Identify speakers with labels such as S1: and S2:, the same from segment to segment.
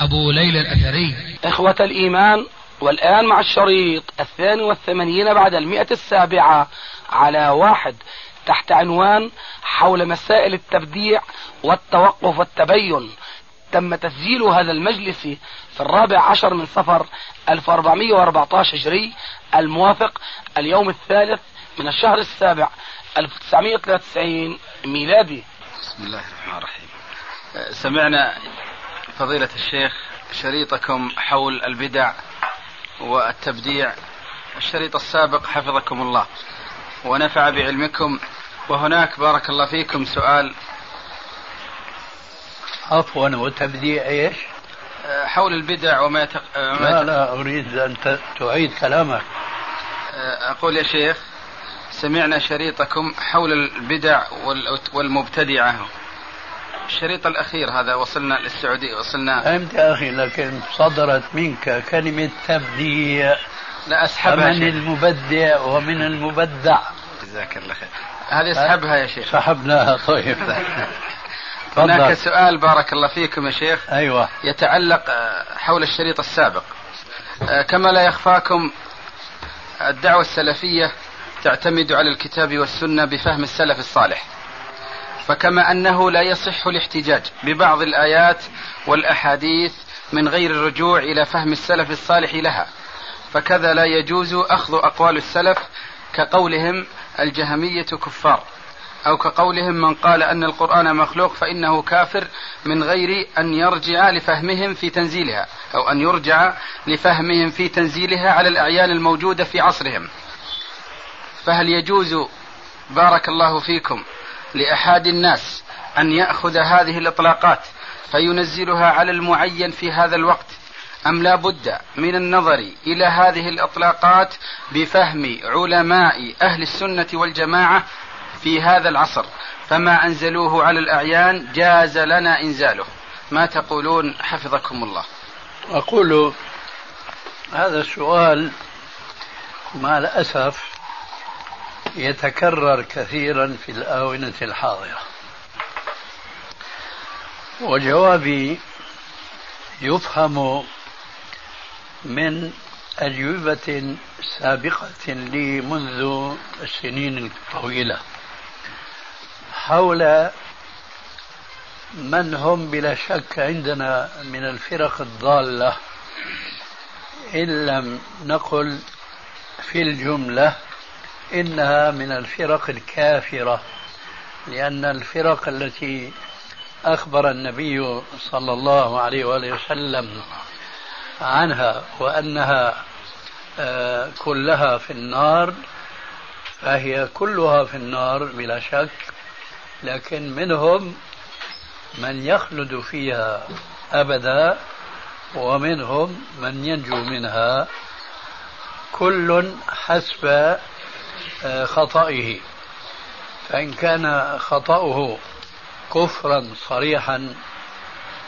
S1: أبو ليلى الأثري.
S2: إخوة الإيمان والآن مع الشريط الثاني والثمانين بعد المئة السابعة على واحد تحت عنوان حول مسائل التبديع والتوقف والتبين. تم تسجيل هذا المجلس في الرابع عشر من صفر 1414 هجري الموافق اليوم الثالث من الشهر السابع 1993 ميلادي.
S3: بسم الله الرحمن الرحيم. سمعنا فضيلة الشيخ شريطكم حول البدع والتبديع الشريط السابق حفظكم الله ونفع بعلمكم وهناك بارك الله فيكم سؤال.
S4: عفوا وتبديع إيش؟
S3: حول البدع وما يتق...
S4: لا لا أريد أن تعيد كلامك.
S3: أقول يا شيخ سمعنا شريطكم حول البدع والمبتدعة. الشريط الأخير هذا وصلنا للسعودية وصلنا
S4: فهمت يا أخي لكن صدرت منك كلمة تبديع.
S3: لا أسحبها
S4: من المبدع ومن المبدع.
S3: جزاك الله خير. هذه أسحبها يا شيخ.
S4: سحبناها طيب.
S3: هناك سؤال بارك الله فيكم يا شيخ.
S4: أيوة.
S3: يتعلق حول الشريط السابق. كما لا يخفاكم الدعوة السلفية تعتمد على الكتاب والسنة بفهم السلف الصالح. فكما أنه لا يصح الاحتجاج ببعض الآيات والأحاديث من غير الرجوع إلى فهم السلف الصالح لها. فكذا لا يجوز أخذ أقوال السلف كقولهم الجهمية كفار أو كقولهم من قال أن القرآن مخلوق فإنه كافر من غير أن يرجع لفهمهم في تنزيلها أو أن يرجع لفهمهم في تنزيلها على الأعيان الموجودة في عصرهم. فهل يجوز بارك الله فيكم لأحد الناس أن يأخذ هذه الإطلاقات فينزلها على المعين في هذا الوقت. أم لا بد من النظر إلى هذه الإطلاقات بفهم علماء أهل السنة والجماعة في هذا العصر. فما أنزلوه على الأعيان جاز لنا إنزاله. ما تقولون حفظكم الله؟
S4: أقول هذا السؤال مع الأسف يتكرر كثيرا في الآونة الحاضرة. وجوابي يفهم من أجوبة سابقة لي منذ السنين الطويلة حول من هم بلا شك عندنا من الفرق الضالة إن لم نقل في الجملة إنها من الفرق الكافرة لأن الفرق التي أخبر النبي صلى الله عليه وآله وسلم عنها وأنها آه، كلها في النار فهي كلها في النار بلا شك لكن منهم من يخلد فيها أبدا ومنهم من ينجو منها. كل حسب خطئه. فإن كان خطأه كفرا صريحا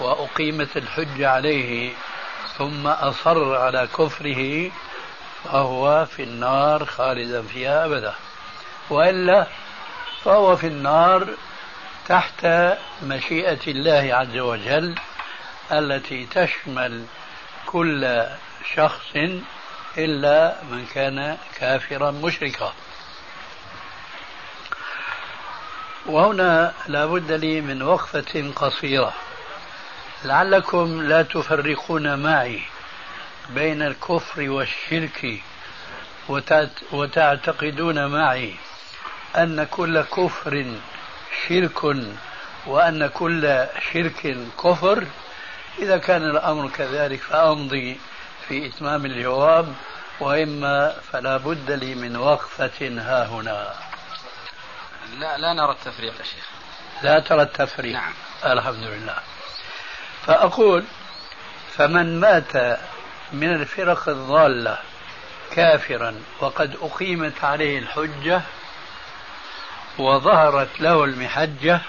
S4: وأقيمت الحجة عليه ثم أصر على كفره فهو في النار خالدا فيها أبدا. وإلا فهو في النار تحت مشيئة الله عز وجل التي تشمل كل شخص إلا من كان كافرا مشركا. وهنا لابد لي من وقفة قصيرة. لعلكم لا تفرقون معي بين الكفر والشرك وتعتقدون معي أن كل كفر شرك وأن كل شرك كفر. إذا كان الأمر كذلك فأمضي في إتمام الجواب وإما فلا بد لي من وقفة ها هنا.
S3: لا لا نرى التفريق يا شيخ.
S4: لا ترى التفريق.
S3: نعم.
S4: الحمد لله فأقول فمن مات من الفرق الضالة كافرا وقد أقيمت عليه الحجة وظهرت له المحجة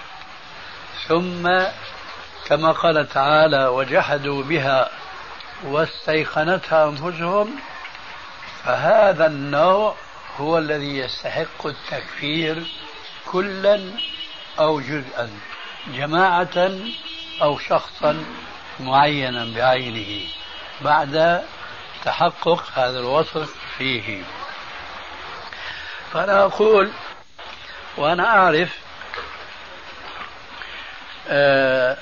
S4: ثم كما قال تعالى وجحدوا بها واستيقنتها أنفسهم فهذا النوع هو الذي يستحق التكفير كلا أو جزءا جماعة أو شخصا معينا بعينه بعد تحقق هذا الوصف فيه. فأنا أقول وأنا أعرف آه،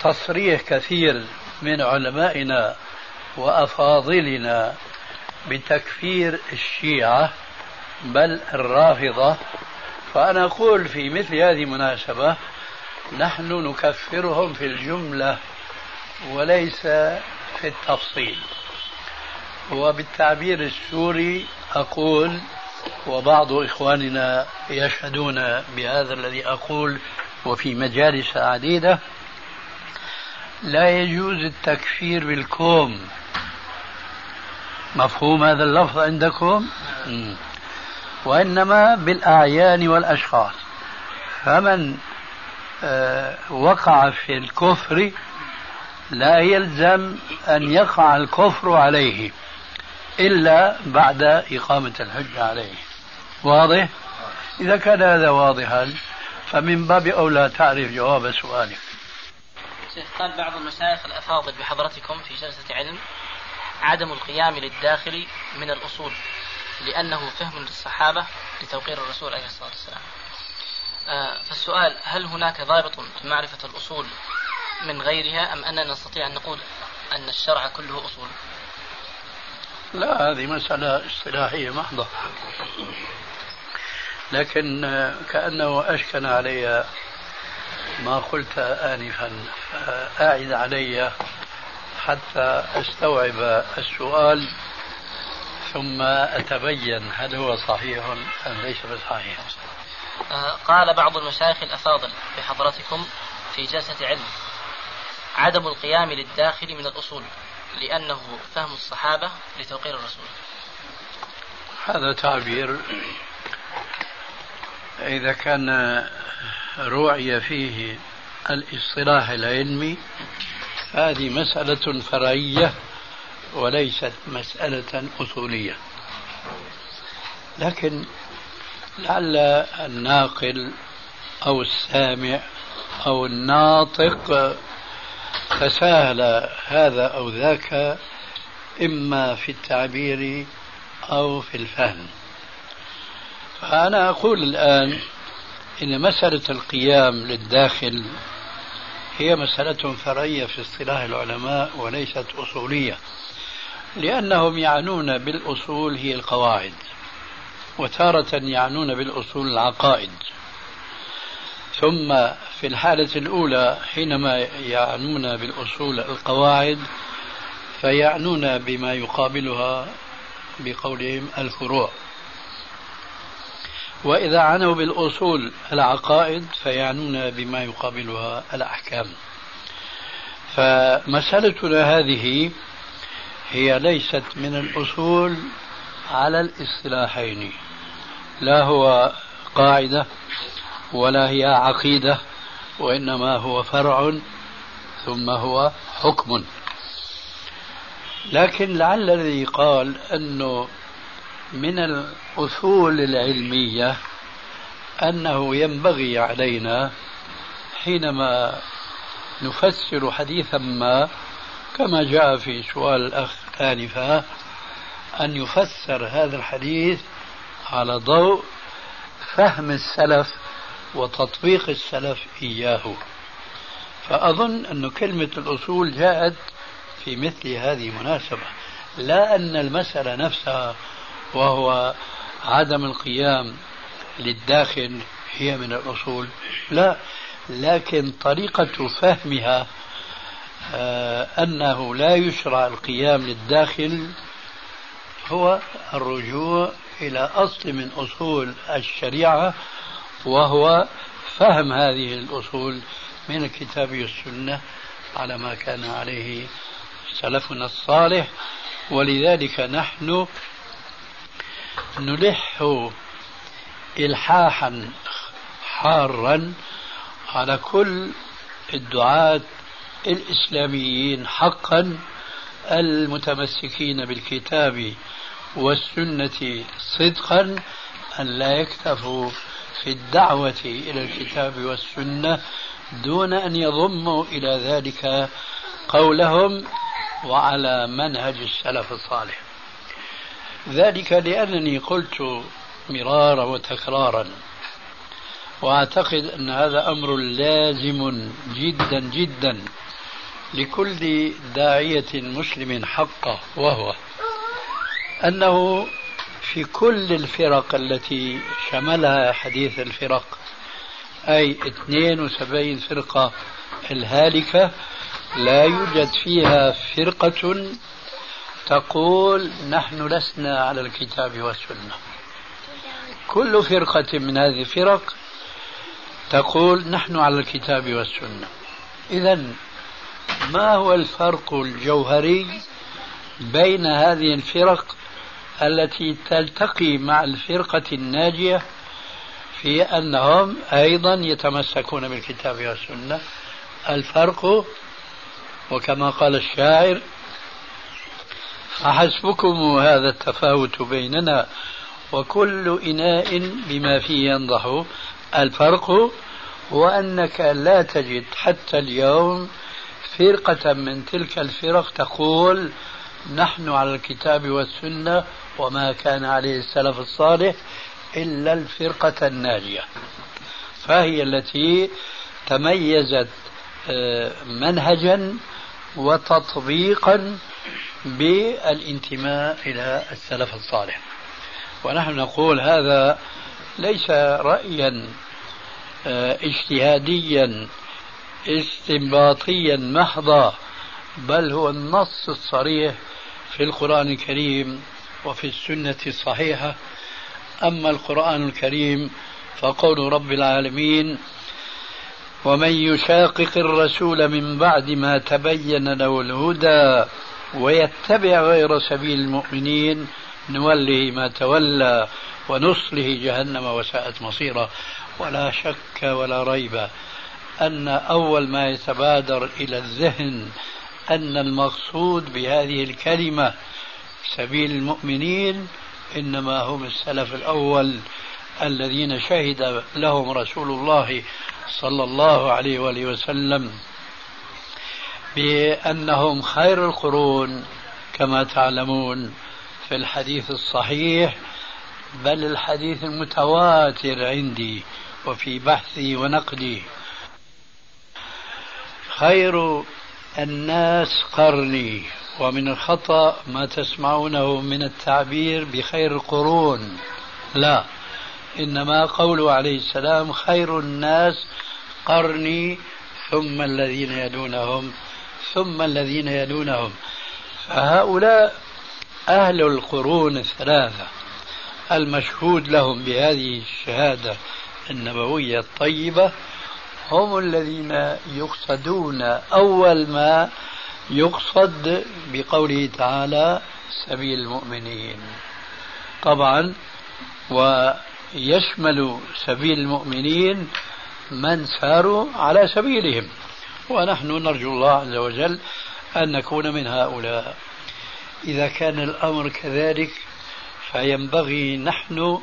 S4: تصريح كثير من علمائنا وأفاضلنا بتكفير الشيعة بل الرافضة. فأنا أقول في مثل هذه المناسبة نحن نكفرهم في الجملة وليس في التفصيل. وبالتعبير السوري أقول وبعض إخواننا يشهدون بهذا الذي أقول وفي مجالس عديدة لا يجوز التكفير بالكوم. مفهوم هذا اللفظ عندكم؟ وإنما بالأعيان والأشخاص. فمن آه، وقع في الكفر لا يلزم أن يقع الكفر عليه إلا بعد إقامة الحجة عليه. واضح؟ إذا كان هذا واضحا فمن باب أولى تعرف جواب سؤالك.
S5: شيخ قال بعض المشايخ الأفاضل بحضرتكم في جلسة علم عدم القيام للداخل من الأصول. لأنه فهم للصحابة لتوقير الرسول عليه الصلاة والسلام. آه فالسؤال هل هناك ضابط في معرفة الأصول من غيرها أم أننا نستطيع أن نقول أن الشرع كله أصول؟
S4: لا هذه مسألة اصطلاحية محضة. لكن كأنه أشكن علي ما قلت آنفا. فأعد علي حتى أستوعب السؤال. ثم أتبين هل هو صحيح أم ليس بصحيح.
S5: آه، قال بعض المشايخ الأفاضل بحضرتكم في جلسة علم عدم القيام للداخل من الأصول لأنه فهم الصحابة لتوقير الرسول.
S4: هذا تعبير إذا كان روعي فيه الاصطلاح العلمي هذه مسألة فرعية. وليست مسألة أصولية. لكن لعل الناقل أو السامع أو الناطق تساهل هذا أو ذاك إما في التعبير أو في الفهم. فأنا أقول الآن إن مسألة القيام للداخل هي مسألة فرعية في اصطلاح العلماء وليست أصولية. لأنهم يعنون بالأصول هي القواعد وتارة يعنون بالأصول العقائد. ثم في الحالة الأولى حينما يعنون بالأصول القواعد فيعنون بما يقابلها بقولهم الفروع. وإذا عنوا بالأصول العقائد فيعنون بما يقابلها الأحكام. فمسألتنا هذه هي ليست من الأصول على الاصطلاحين. لا هو قاعدة ولا هي عقيدة وإنما هو فرع ثم هو حكم. لكن لعل الذي قال أنه من الأصول العلمية أنه ينبغي علينا حينما نفسر حديثا ما كما جاء في سؤال الأخ آنفا أن يفسر هذا الحديث على ضوء فهم السلف وتطبيق السلف إياه. فأظن أن كلمة الأصول جاءت في مثل هذه المناسبة لا أن المسألة نفسها وهو عدم القيام للداخل هي من الأصول لا لكن طريقة فهمها أنه لا يشرع القيام للداخل هو الرجوع إلى أصل من أصول الشريعة وهو فهم هذه الأصول من الكتاب والسنة على ما كان عليه سلفنا الصالح. ولذلك نحن نلح إلحاحا حارا على كل الدعاة الإسلاميين حقا المتمسكين بالكتاب والسنة صدقا أن لا يكتفوا في الدعوة إلى الكتاب والسنة دون أن يضموا إلى ذلك قولهم وعلى منهج السلف الصالح. ذلك لأنني قلت مرارا وتكرارا وأعتقد أن هذا أمر لازم جدا جدا. لكل داعية مسلم حقه وهو أنه في كل الفرق التي شملها حديث الفرق أي 72 فرقة الهالكة لا يوجد فيها فرقة تقول نحن لسنا على الكتاب والسنة. كل فرقة من هذه الفرق تقول نحن على الكتاب والسنة. إذا ما هو الفرق الجوهري بين هذه الفرق التي تلتقي مع الفرقة الناجية في أنهم أيضا يتمسكون بالكتاب والسنة؟ الفرق وكما قال الشاعر فحسبكم هذا التفاوت بيننا وكل إناء بما فيه ينضح. الفرق هو أنك لا تجد حتى اليوم فرقة من تلك الفرق تقول نحن على الكتاب والسنة وما كان عليه السلف الصالح إلا الفرقة الناجية. فهي التي تميزت آه، منهجا وتطبيقا بالانتماء إلى السلف الصالح. ونحن نقول هذا ليس رأيا آه، اجتهاديا استنباطيا محضا بل هو النص الصريح في القرآن الكريم وفي السنة الصحيحة. أما القرآن الكريم فقول رب العالمين ومن يشاقق الرسول من بعد ما تبين له الهدى ويتبع غير سبيل المؤمنين نوله ما تولى ونصله جهنم وساءت مصيرا. ولا شك ولا ريب. أن أول ما يتبادر إلى الذهن أن المقصود بهذه الكلمة سبيل المؤمنين إنما هم السلف الأول الذين شهد لهم رسول الله صلى الله عليه وآله وسلم بأنهم خير القرون كما تعلمون في الحديث الصحيح بل الحديث المتواتر عندي وفي بحثي ونقدي. خير الناس قرني ومن الخطأ ما تسمعونه من التعبير بخير القرون. لا إنما قوله عليه السلام خير الناس قرني ثم الذين يلونهم ثم الذين يلونهم فهؤلاء أهل القرون الثلاثة المشهود لهم بهذه الشهادة النبوية الطيبة هم الذين يقصدون أول ما يقصد بقوله تعالى سبيل المؤمنين. طبعا ويشمل سبيل المؤمنين من ساروا على سبيلهم. ونحن نرجو الله عز وجل أن نكون من هؤلاء. إذا كان الأمر كذلك فينبغي نحن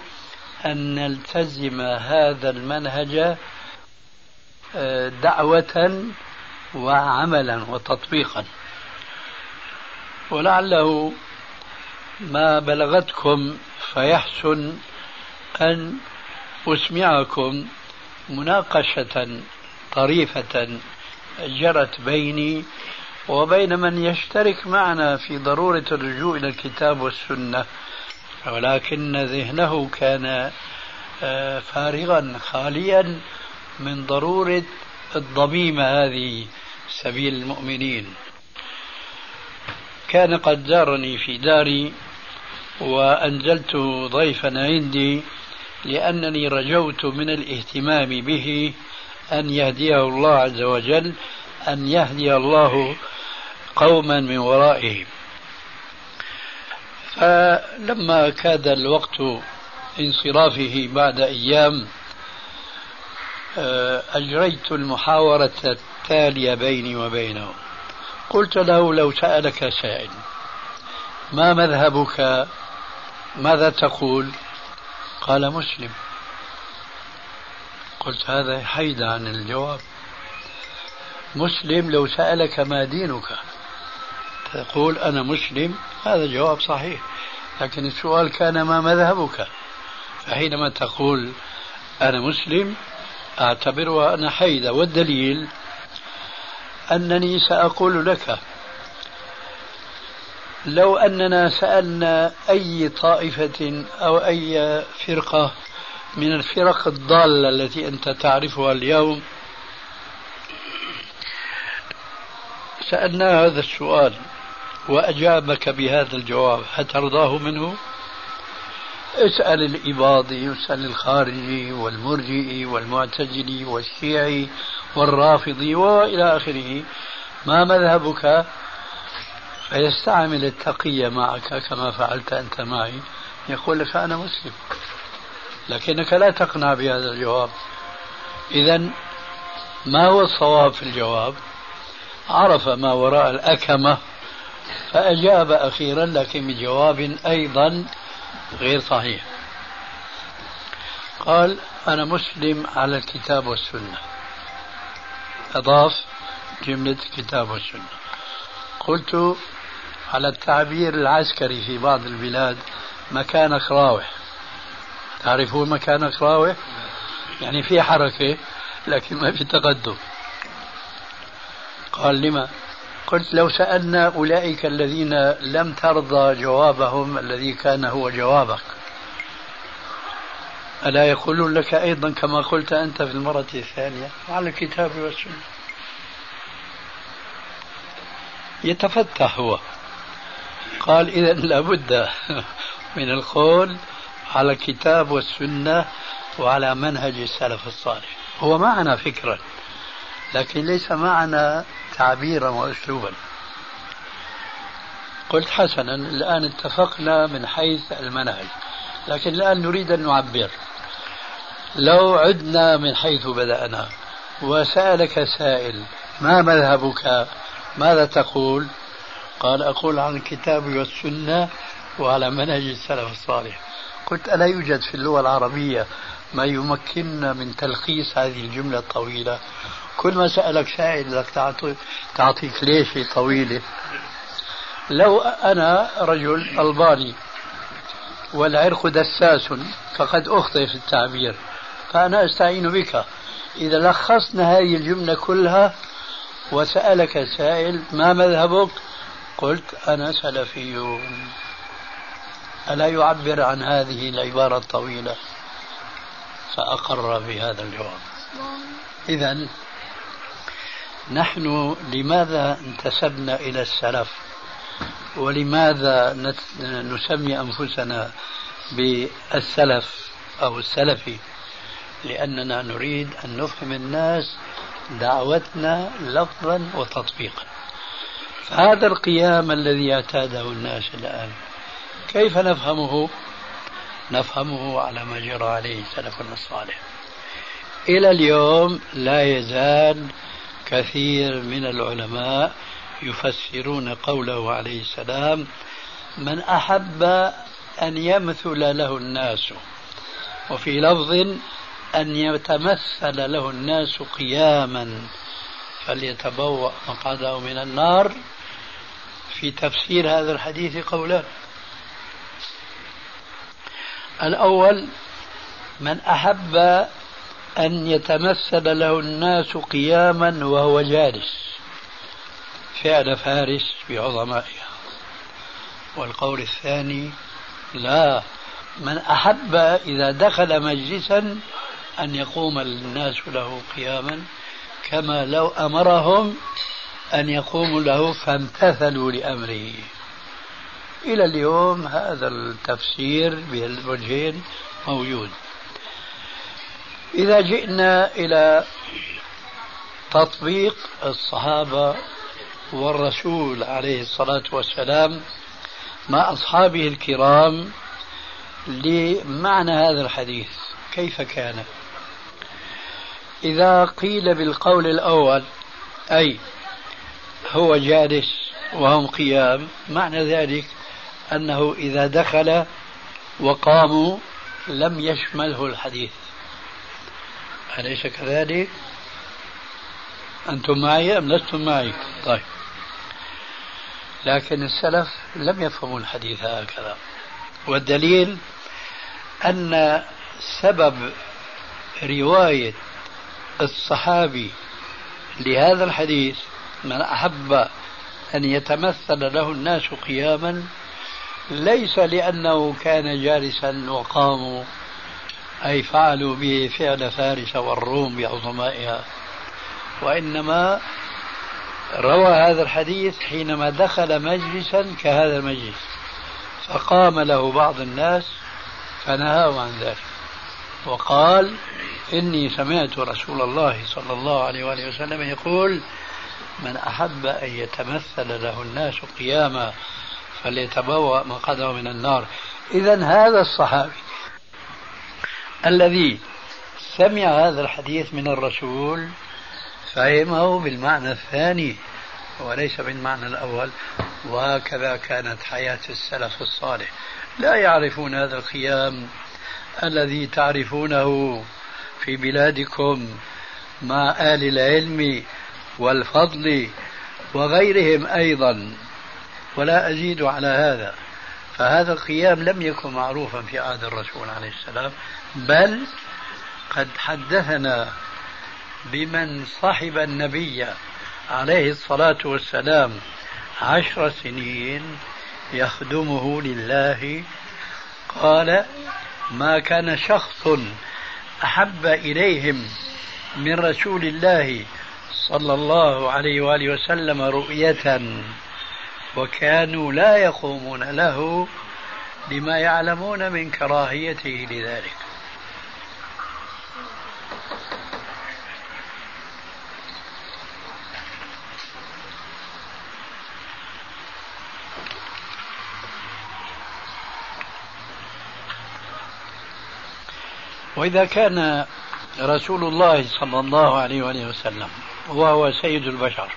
S4: أن نلتزم هذا المنهج دعوة وعملا وتطبيقا. ولعله ما بلغتكم فيحسن أن أسمعكم مناقشة طريفة جرت بيني وبين من يشترك معنا في ضرورة الرجوع إلى الكتاب والسنة. ولكن ذهنه كان آه، فارغا خاليا من ضرورة الضميمة هذه سبيل المؤمنين. كان قد زارني في داري وأنزلت ضيفا عندي لأنني رجوت من الاهتمام به أن يهديه الله عز وجل أن يهدي الله قوما من ورائهم فلما كاد الوقت انصرافه بعد أيام أجريت المحاورة التالية بيني وبينه. قلت له لو سألك سائل ما مذهبك؟ ماذا تقول؟ قال مسلم. قلت هذا حيد عن الجواب. مسلم لو سألك ما دينك؟ تقول أنا مسلم؟ هذا جواب صحيح لكن السؤال كان ما مذهبك؟ فحينما تقول أنا مسلم أعتبرها أنا حيدة والدليل أنني سأقول لك لو أننا سألنا أي طائفة أو أي فرقة من الفرق الضالة التي أنت تعرفها اليوم سألناه هذا السؤال وأجابك بهذا الجواب هترضاه منه؟ اسأل الإباضي واسأل الخارجي والمرجئي والمعتزلي والشيعي والرافضي وإلى آخره. ما مذهبك؟ فيستعمل التقية معك كما فعلت أنت معي. يقول لك أنا مسلم لكنك لا تقنع بهذا الجواب. إذا ما هو الصواب في الجواب؟ عرف ما وراء الأكمة فأجاب أخيرا لكن بجواب أيضا غير صحيح. قال أنا مسلم على الكتاب والسنة. أضاف جملة كتاب والسنة. قلت على التعبير العسكري في بعض البلاد مكانك راوح. تعرفون مكانك راوح؟ يعني في حركة لكن ما في تقدم. قال لما؟ قلت لو سألنا أولئك الذين لم ترضى جوابهم الذي كان هو جوابك. ألا يقولون لك أيضا كما قلت أنت في المرة الثانية على الكتاب والسنة. يتفتح هو. قال إذا لابد من القول على الكتاب والسنة وعلى منهج السلف الصالح. هو معنا فكرا لكن ليس معنا تعبيرا واسلوبا. قلت حسنا الآن اتفقنا من حيث المنهج لكن الآن نريد أن نعبر. لو عدنا من حيث بدأنا وسألك سائل ما مذهبك؟ ماذا تقول؟ قال أقول عن الكتاب والسنة وعلى منهج السلف الصالح. قلت ألا يوجد في اللغة العربية ما يمكننا من تلخيص هذه الجملة الطويلة؟ كل ما سألك سائل لك تعطي تعطيك ليشة طويلة. لو أنا رجل ألباني والعرق دساس فقد أخطئ في التعبير فأنا أستعين بك. إذا لخصنا هذه الجملة كلها وسألك سائل ما مذهبك؟ قلت أنا سلفي. ألا يعبر عن هذه العبارة الطويلة؟ فأقر بهذا الجواب. إذا نحن لماذا انتسبنا إلى السلف؟ ولماذا نسمي أنفسنا بالسلف أو السلفي لأننا نريد أن نفهم الناس دعوتنا لفظا وتطبيقا. فهذا القيام الذي أعتاده الناس الآن كيف نفهمه؟ نفهمه على ما جرى عليه سلفنا الصالح. إلى اليوم لا يزال كثير من العلماء يفسرون قوله عليه السلام من أحب أن يمثل له الناس. وفي لفظ أن يتمثل له الناس قياما فليتبوأ مقعده من النار. في تفسير هذا الحديث قولان الأول من أحب أن يتمثل له الناس قياما وهو جالس. فعل فارس بعظمائها والقول الثاني لا من أحب إذا دخل مجلسا أن يقوم الناس له قياما كما لو أمرهم أن يقوموا له فامتثلوا لأمره. إلى اليوم هذا التفسير بهالوجهين موجود. إذا جئنا إلى تطبيق الصحابة والرسول عليه الصلاة والسلام مع أصحابه الكرام لمعنى هذا الحديث. كيف كان؟ إذا قيل بالقول الأول أي هو جالس وهم قيام معنى ذلك أنه إذا دخل وقاموا لم يشمله الحديث. أليس كذلك؟ أنتم معي أم لستم معي؟ طيب لكن السلف لم يفهموا الحديث هكذا والدليل أن سبب رواية الصحابي لهذا الحديث من أحب أن يتمثل له الناس قياما ليس لأنه كان جالسا وقاموا أي فعلوا به فعل فارس والروم بعظمائها. وإنما روى هذا الحديث حينما دخل مجلسا كهذا المجلس فقام له بعض الناس فنهاه عن ذلك وقال إني سمعت رسول الله صلى الله عليه وآله وسلم يقول من أحب أن يتمثل له الناس قياما فليتبوأ مقعده من النار. إذا هذا الصحابي الذي سمع هذا الحديث من الرسول فهمه بالمعنى الثاني وليس بالمعنى الأول وهكذا كانت حياة السلف الصالح. لا يعرفون هذا القيام الذي تعرفونه في بلادكم مع آل العلم والفضل وغيرهم أيضا. ولا أزيد على هذا. فهذا القيام لم يكن معروفا في عهد الرسول عليه السلام بل قد حدثنا بمن صحب النبي عليه الصلاة والسلام عشر سنين يخدمه لله. قال ما كان شخص أحب إليهم من رسول الله صلى الله عليه وآله وسلم رؤية وكانوا لا يقومون له لما يعلمون من كراهيته لذلك. وإذا كان رسول الله صلى الله عليه وآله وسلم وهو سيد البشر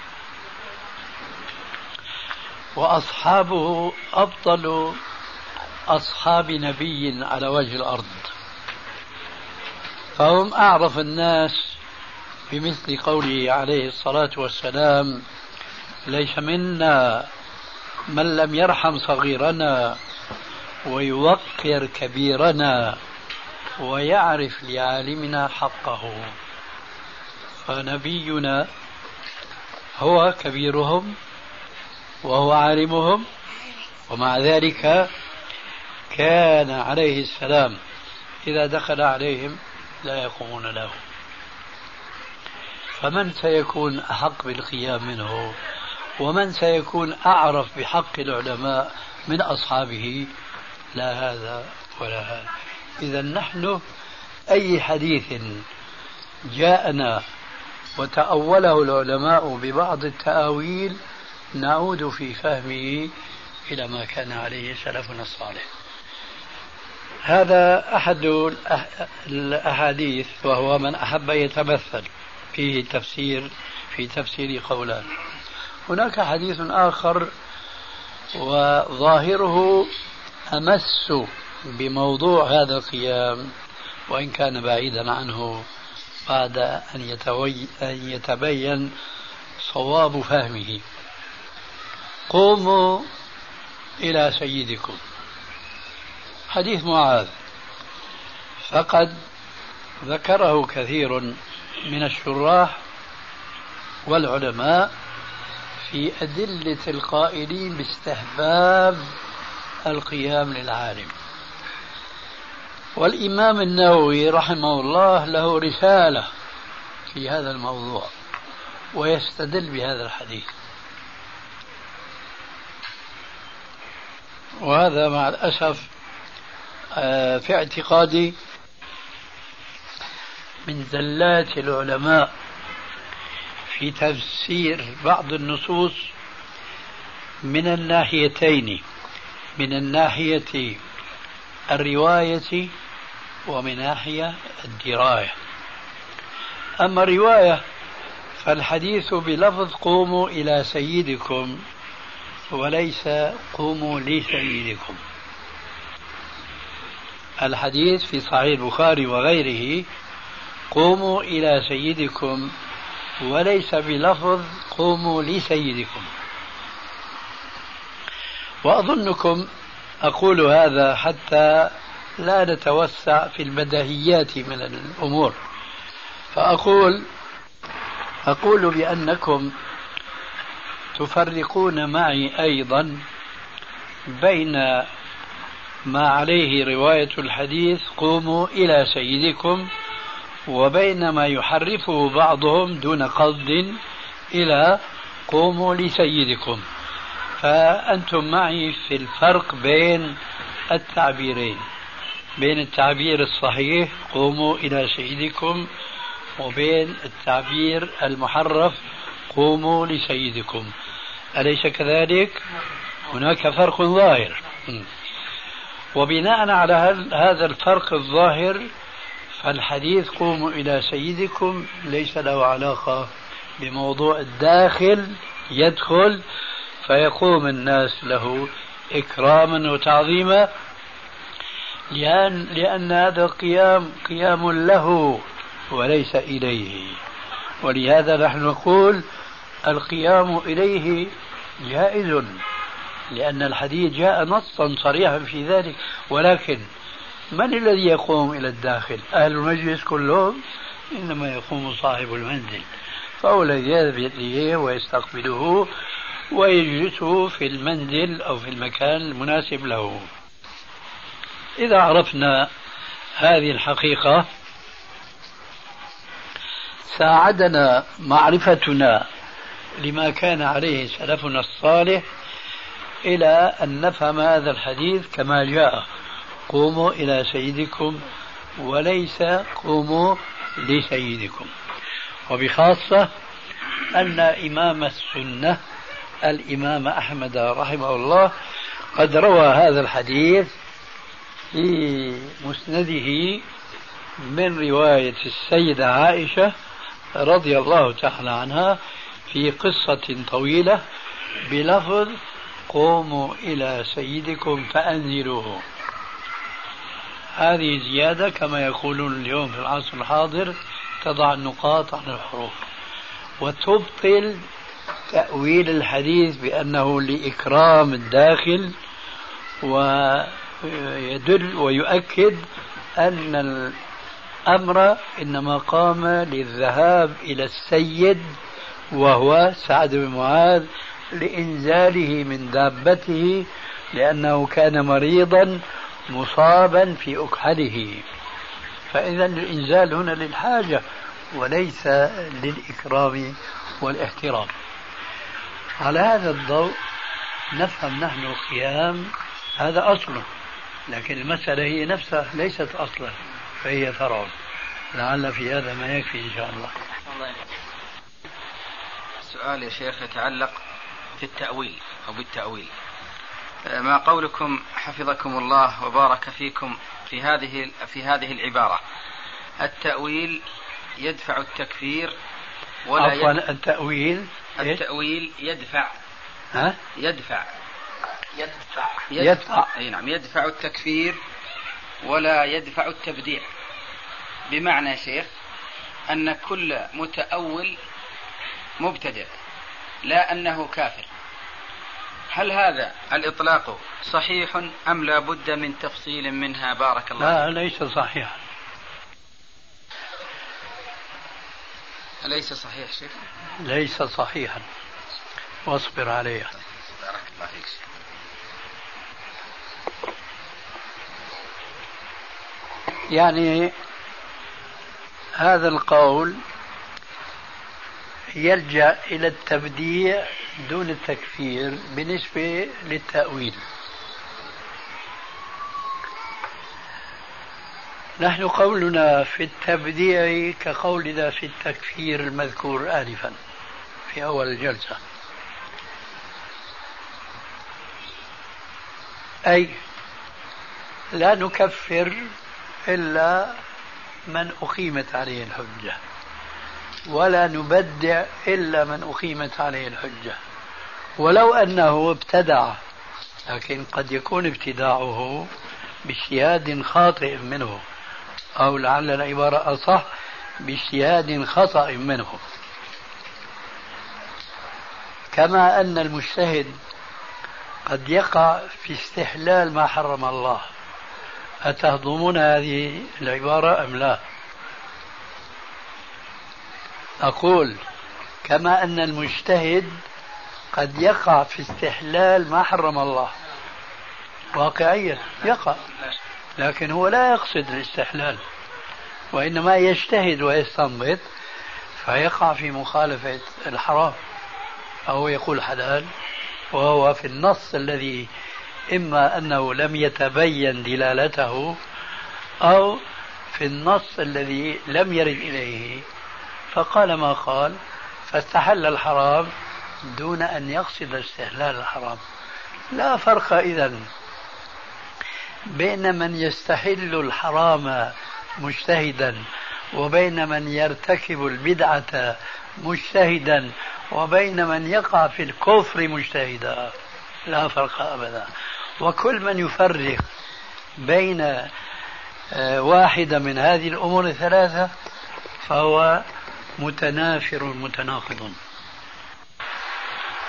S4: وأصحابه أفضل أصحاب نبي على وجه الأرض. فهم أعرف الناس بمثل قوله عليه الصلاة والسلام ليس منا من لم يرحم صغيرنا ويوقر كبيرنا ويعرف لعالمنا حقه. فنبينا هو كبيرهم وهو عالمهم ومع ذلك كان عليه السلام إذا دخل عليهم لا يقومون له. فمن سيكون أحق بالقيام منه؟ ومن سيكون أعرف بحق العلماء من أصحابه؟ لا هذا ولا هذا. إذا نحن أي حديث جاءنا وتأوله العلماء ببعض التأويل نعود في فهمه إلى ما كان عليه سلفنا الصالح. هذا أحد الأحاديث وهو من أحب يتمثل فيه تفسير في تفسير قولان. هناك حديث آخر وظاهره أمس بموضوع هذا القيام وإن كان بعيدا عنه بعد أن, أن يتبين صواب فهمه. قوموا إلى سيدكم. حديث معاذ. فقد ذكره كثير من الشراح والعلماء في أدلة القائلين باستحباب القيام للعالم. والإمام النووي رحمه الله له رسالة في هذا الموضوع ويستدل بهذا الحديث. وهذا مع الأسف آه، في اعتقادي من زلات العلماء في تفسير بعض النصوص من الناحيتين من الناحية الرواية ومن ناحية الدراية. أما الرواية فالحديث بلفظ قوموا إلى سيدكم وليس قوموا لسيدكم الحديث في صحيح البخاري وغيره قوموا إلى سيدكم وليس بلفظ قوموا لسيدكم وأظنكم أقول هذا حتى لا نتوسع في البديهيات من الأمور. فأقول أقول بأنكم تفرقون معي أيضا بين ما عليه رواية الحديث قوموا إلى سيدكم وبين ما يحرفه بعضهم دون قصد إلى قوموا لسيدكم. فأنتم معي في الفرق بين التعبيرين بين التعبير الصحيح قوموا إلى سيدكم وبين التعبير المحرف قوموا لسيدكم. أليس كذلك؟ هناك فرق ظاهر وبناء على هذا الفرق الظاهر فالحديث قوموا إلى سيدكم ليس له علاقة بموضوع الداخل يدخل فيقوم الناس له إكراما وتعظيما لأن, لأن هذا القيام قيام له وليس إليه ولهذا نحن نقول القيام إليه جائز لأن الحديث جاء نصا صريحا في ذلك. ولكن من الذي يقوم إلى الداخل؟ أهل المجلس كلهم إنما يقوم صاحب المنزل. فهو الذي يذهب إليه ويستقبله ويجلسه في المنزل أو في المكان المناسب له. إذا عرفنا هذه الحقيقة ساعدنا معرفتنا لما كان عليه سلفنا الصالح إلى أن نفهم هذا الحديث كما جاء. قوموا إلى سيدكم وليس قوموا لسيدكم. وبخاصة أن إمام السنة الإمام أحمد رحمه الله قد روى هذا الحديث في مسنده من رواية السيدة عائشة رضي الله تعالى عنها في قصة طويلة بلفظ قوموا إلى سيدكم فأنزلوه هذه زيادة كما يقولون اليوم في العصر الحاضر تضع النقاط عن الحروف. وتبطل تأويل الحديث بأنه لإكرام الداخل ويدل ويؤكد أن الأمر إنما قام للذهاب إلى السيد وهو سعد بن معاذ لإنزاله من دابته لأنه كان مريضا مصابا في أكحله. فإذا الإنزال هنا للحاجة وليس للإكرام والاحترام. على هذا الضوء نفهم نحن القيام هذا أصله لكن المسألة هي نفسها ليست أصلا فهي فرع لعل في هذا ما يكفي إن شاء الله.
S3: سؤال يا شيخ يتعلق في التأويل أو بالتأويل. ما قولكم حفظكم الله وبارك فيكم في هذه في هذه العبارة. التأويل يدفع التكفير
S4: ولا عفوا التأويل
S3: التأويل يدفع.
S4: ها؟
S3: يدفع.
S2: يدفع.
S3: يدفع. أي نعم يدفع التكفير ولا يدفع التبديع. بمعنى يا شيخ أن كل متأول مبتدع لا أنه كافر. هل هذا الإطلاق صحيح أم لا بد من تفصيل منها؟ بارك الله
S4: لا ليس صحيحا.
S3: أليس صحيح شيخ؟
S4: ليس صحيحا. واصبر عليه بارك الله فيك يعني هذا القول يلجأ إلى التبديع دون التكفير بالنسبة للتأويل. نحن قولنا في التبديع كقولنا في التكفير المذكور آنفا في أول الجلسة أي لا نكفر إلا من أقيمت عليه الحجة. ولا نبدع إلا من أقيمت عليه الحجة. ولو أنه ابتدع لكن قد يكون ابتداعه باجتهاد خاطئ منه أو لعل العبارة أصح باجتهاد خطأ منه. كما أن المجتهد قد يقع في استحلال ما حرم الله. أتهضمون هذه العبارة أم لا؟ أقول كما أن المجتهد قد يقع في استحلال ما حرم الله. واقعيا يقع لكن هو لا يقصد الاستحلال وإنما يجتهد ويستنبط فيقع في مخالفة الحرام. فهو يقول حلال وهو في النص الذي إما أنه لم يتبين دلالته أو في النص الذي لم يرد إليه. فقال ما قال؟ فاستحل الحرام دون أن يقصد استحلال الحرام. لا فرق إذا بين من يستحل الحرام مجتهدا وبين من يرتكب البدعة مجتهدا وبين من يقع في الكفر مجتهدا. لا فرق أبدا. وكل من يفرق بين آه، واحدة من هذه الأمور الثلاثة فهو متنافر متناقض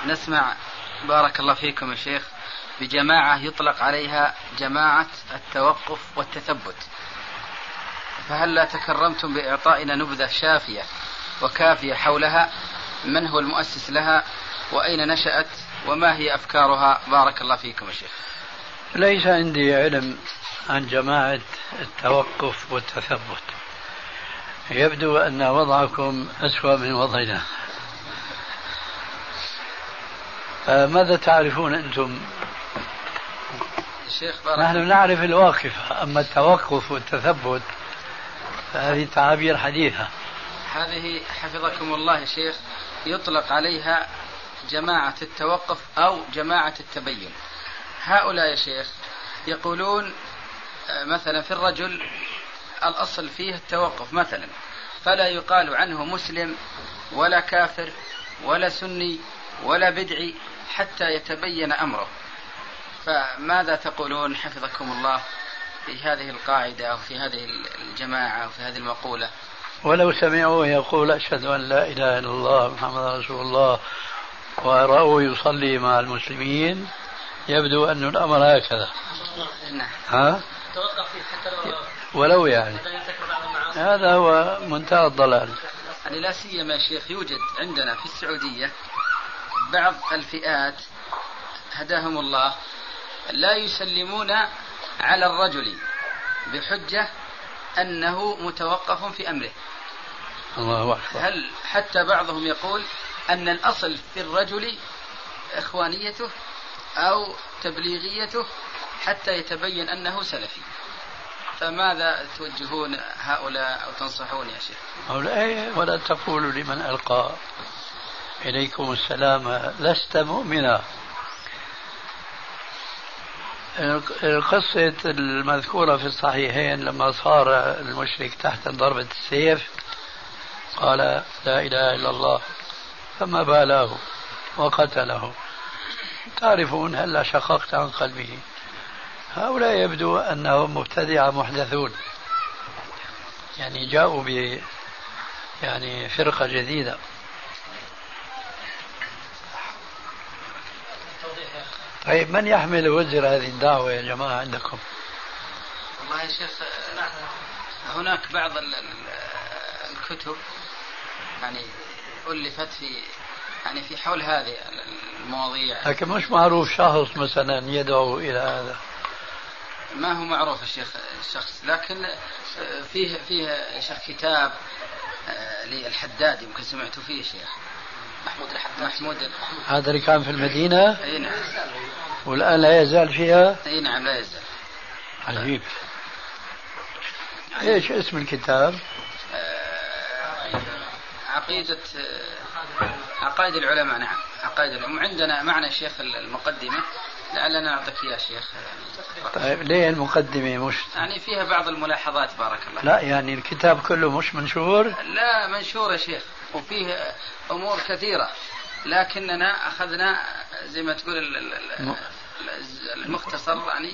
S3: نسمع بارك الله فيكم يا شيخ بجماعة يطلق عليها جماعة التوقف والتثبت. فهل لا تكرمتم بإعطائنا نبذة شافية وكافية حولها؟ من هو المؤسس لها؟ وأين نشأت؟ وما هي أفكارها؟ بارك الله فيكم يا شيخ.
S4: ليس عندي علم عن جماعة التوقف والتثبت. يبدو أن وضعكم أسوأ من وضعنا. ماذا تعرفون أنتم؟
S3: الشيخ بارك
S4: نحن نعرف الواقفة أما التوقف والتثبت فهذه تعابير حديثة.
S3: هذه حفظكم الله يا شيخ يطلق عليها جماعة التوقف أو جماعة التبين. هؤلاء يا شيخ يقولون آه، مثلا في الرجل الأصل فيه التوقف مثلا. فلا يقال عنه مسلم ولا كافر ولا سني ولا بدعي حتى يتبين أمره. فماذا تقولون حفظكم الله في هذه القاعدة أو في هذه الجماعة أو في هذه المقولة؟
S4: ولو سمعوه يقول أشهد أن لا إله إلا الله محمد رسول الله ورأوه يصلي مع المسلمين يبدو أن الأمر هكذا.
S3: نعم.
S4: ها؟ ولو يعني. هذا هو منتهى الضلال.
S3: يعني لا سيما يا شيخ يوجد عندنا في السعودية بعض الفئات هداهم الله لا يسلمون على الرجل بحجة أنه متوقف في أمره.
S4: الله أكبر.
S3: هل حتى بعضهم يقول أن الأصل في الرجل إخوانيته أو تبليغيته حتى يتبين أنه سلفي؟ فماذا توجهون هؤلاء أو تنصحون يا شيخ؟
S4: هؤلاء ولا تقولوا لمن ألقى إليكم السلام لست مؤمنا. القصة المذكورة في الصحيحين لما صار المشرك تحت ضربة السيف قال لا إله إلا الله فما بالاه وقتله. تعرفون هلا شققت عن قلبه؟ هؤلاء يبدو أنهم مبتدعة محدثون. يعني جاءوا ب يعني فرقة جديدة. طيب من يحمل وزر هذه الدعوة يا جماعة عندكم؟
S3: والله يا شيخ هناك بعض الكتب يعني ألفت في يعني في حول هذه المواضيع.
S4: لكن مش معروف شخص مثلا يدعو إلى هذا.
S3: ما هو معروف الشيخ الشخص لكن فيه فيه شيخ كتاب آه، للحداد يمكن سمعتوا فيه شيخ. محمود الحداد. محمود
S4: هذا اللي كان في المدينة؟
S3: إي نعم.
S4: والآن لا يزال فيها؟
S3: إي نعم لا يزال.
S4: عجيب. إيش اسم الكتاب؟
S3: آه، عقيدة عقائد العلماء نعم. عقائد العلماء. عندنا معنا شيخ المقدمة. لعلنا نعطيك يا شيخ.
S4: طيب ليه المقدمة مش؟
S3: يعني فيها بعض الملاحظات بارك الله
S4: لا يعني الكتاب كله مش منشور؟
S3: لا منشور يا شيخ وفيه أمور كثيرة لكننا أخذنا زي ما تقول ال- ال- ال- المختصر يعني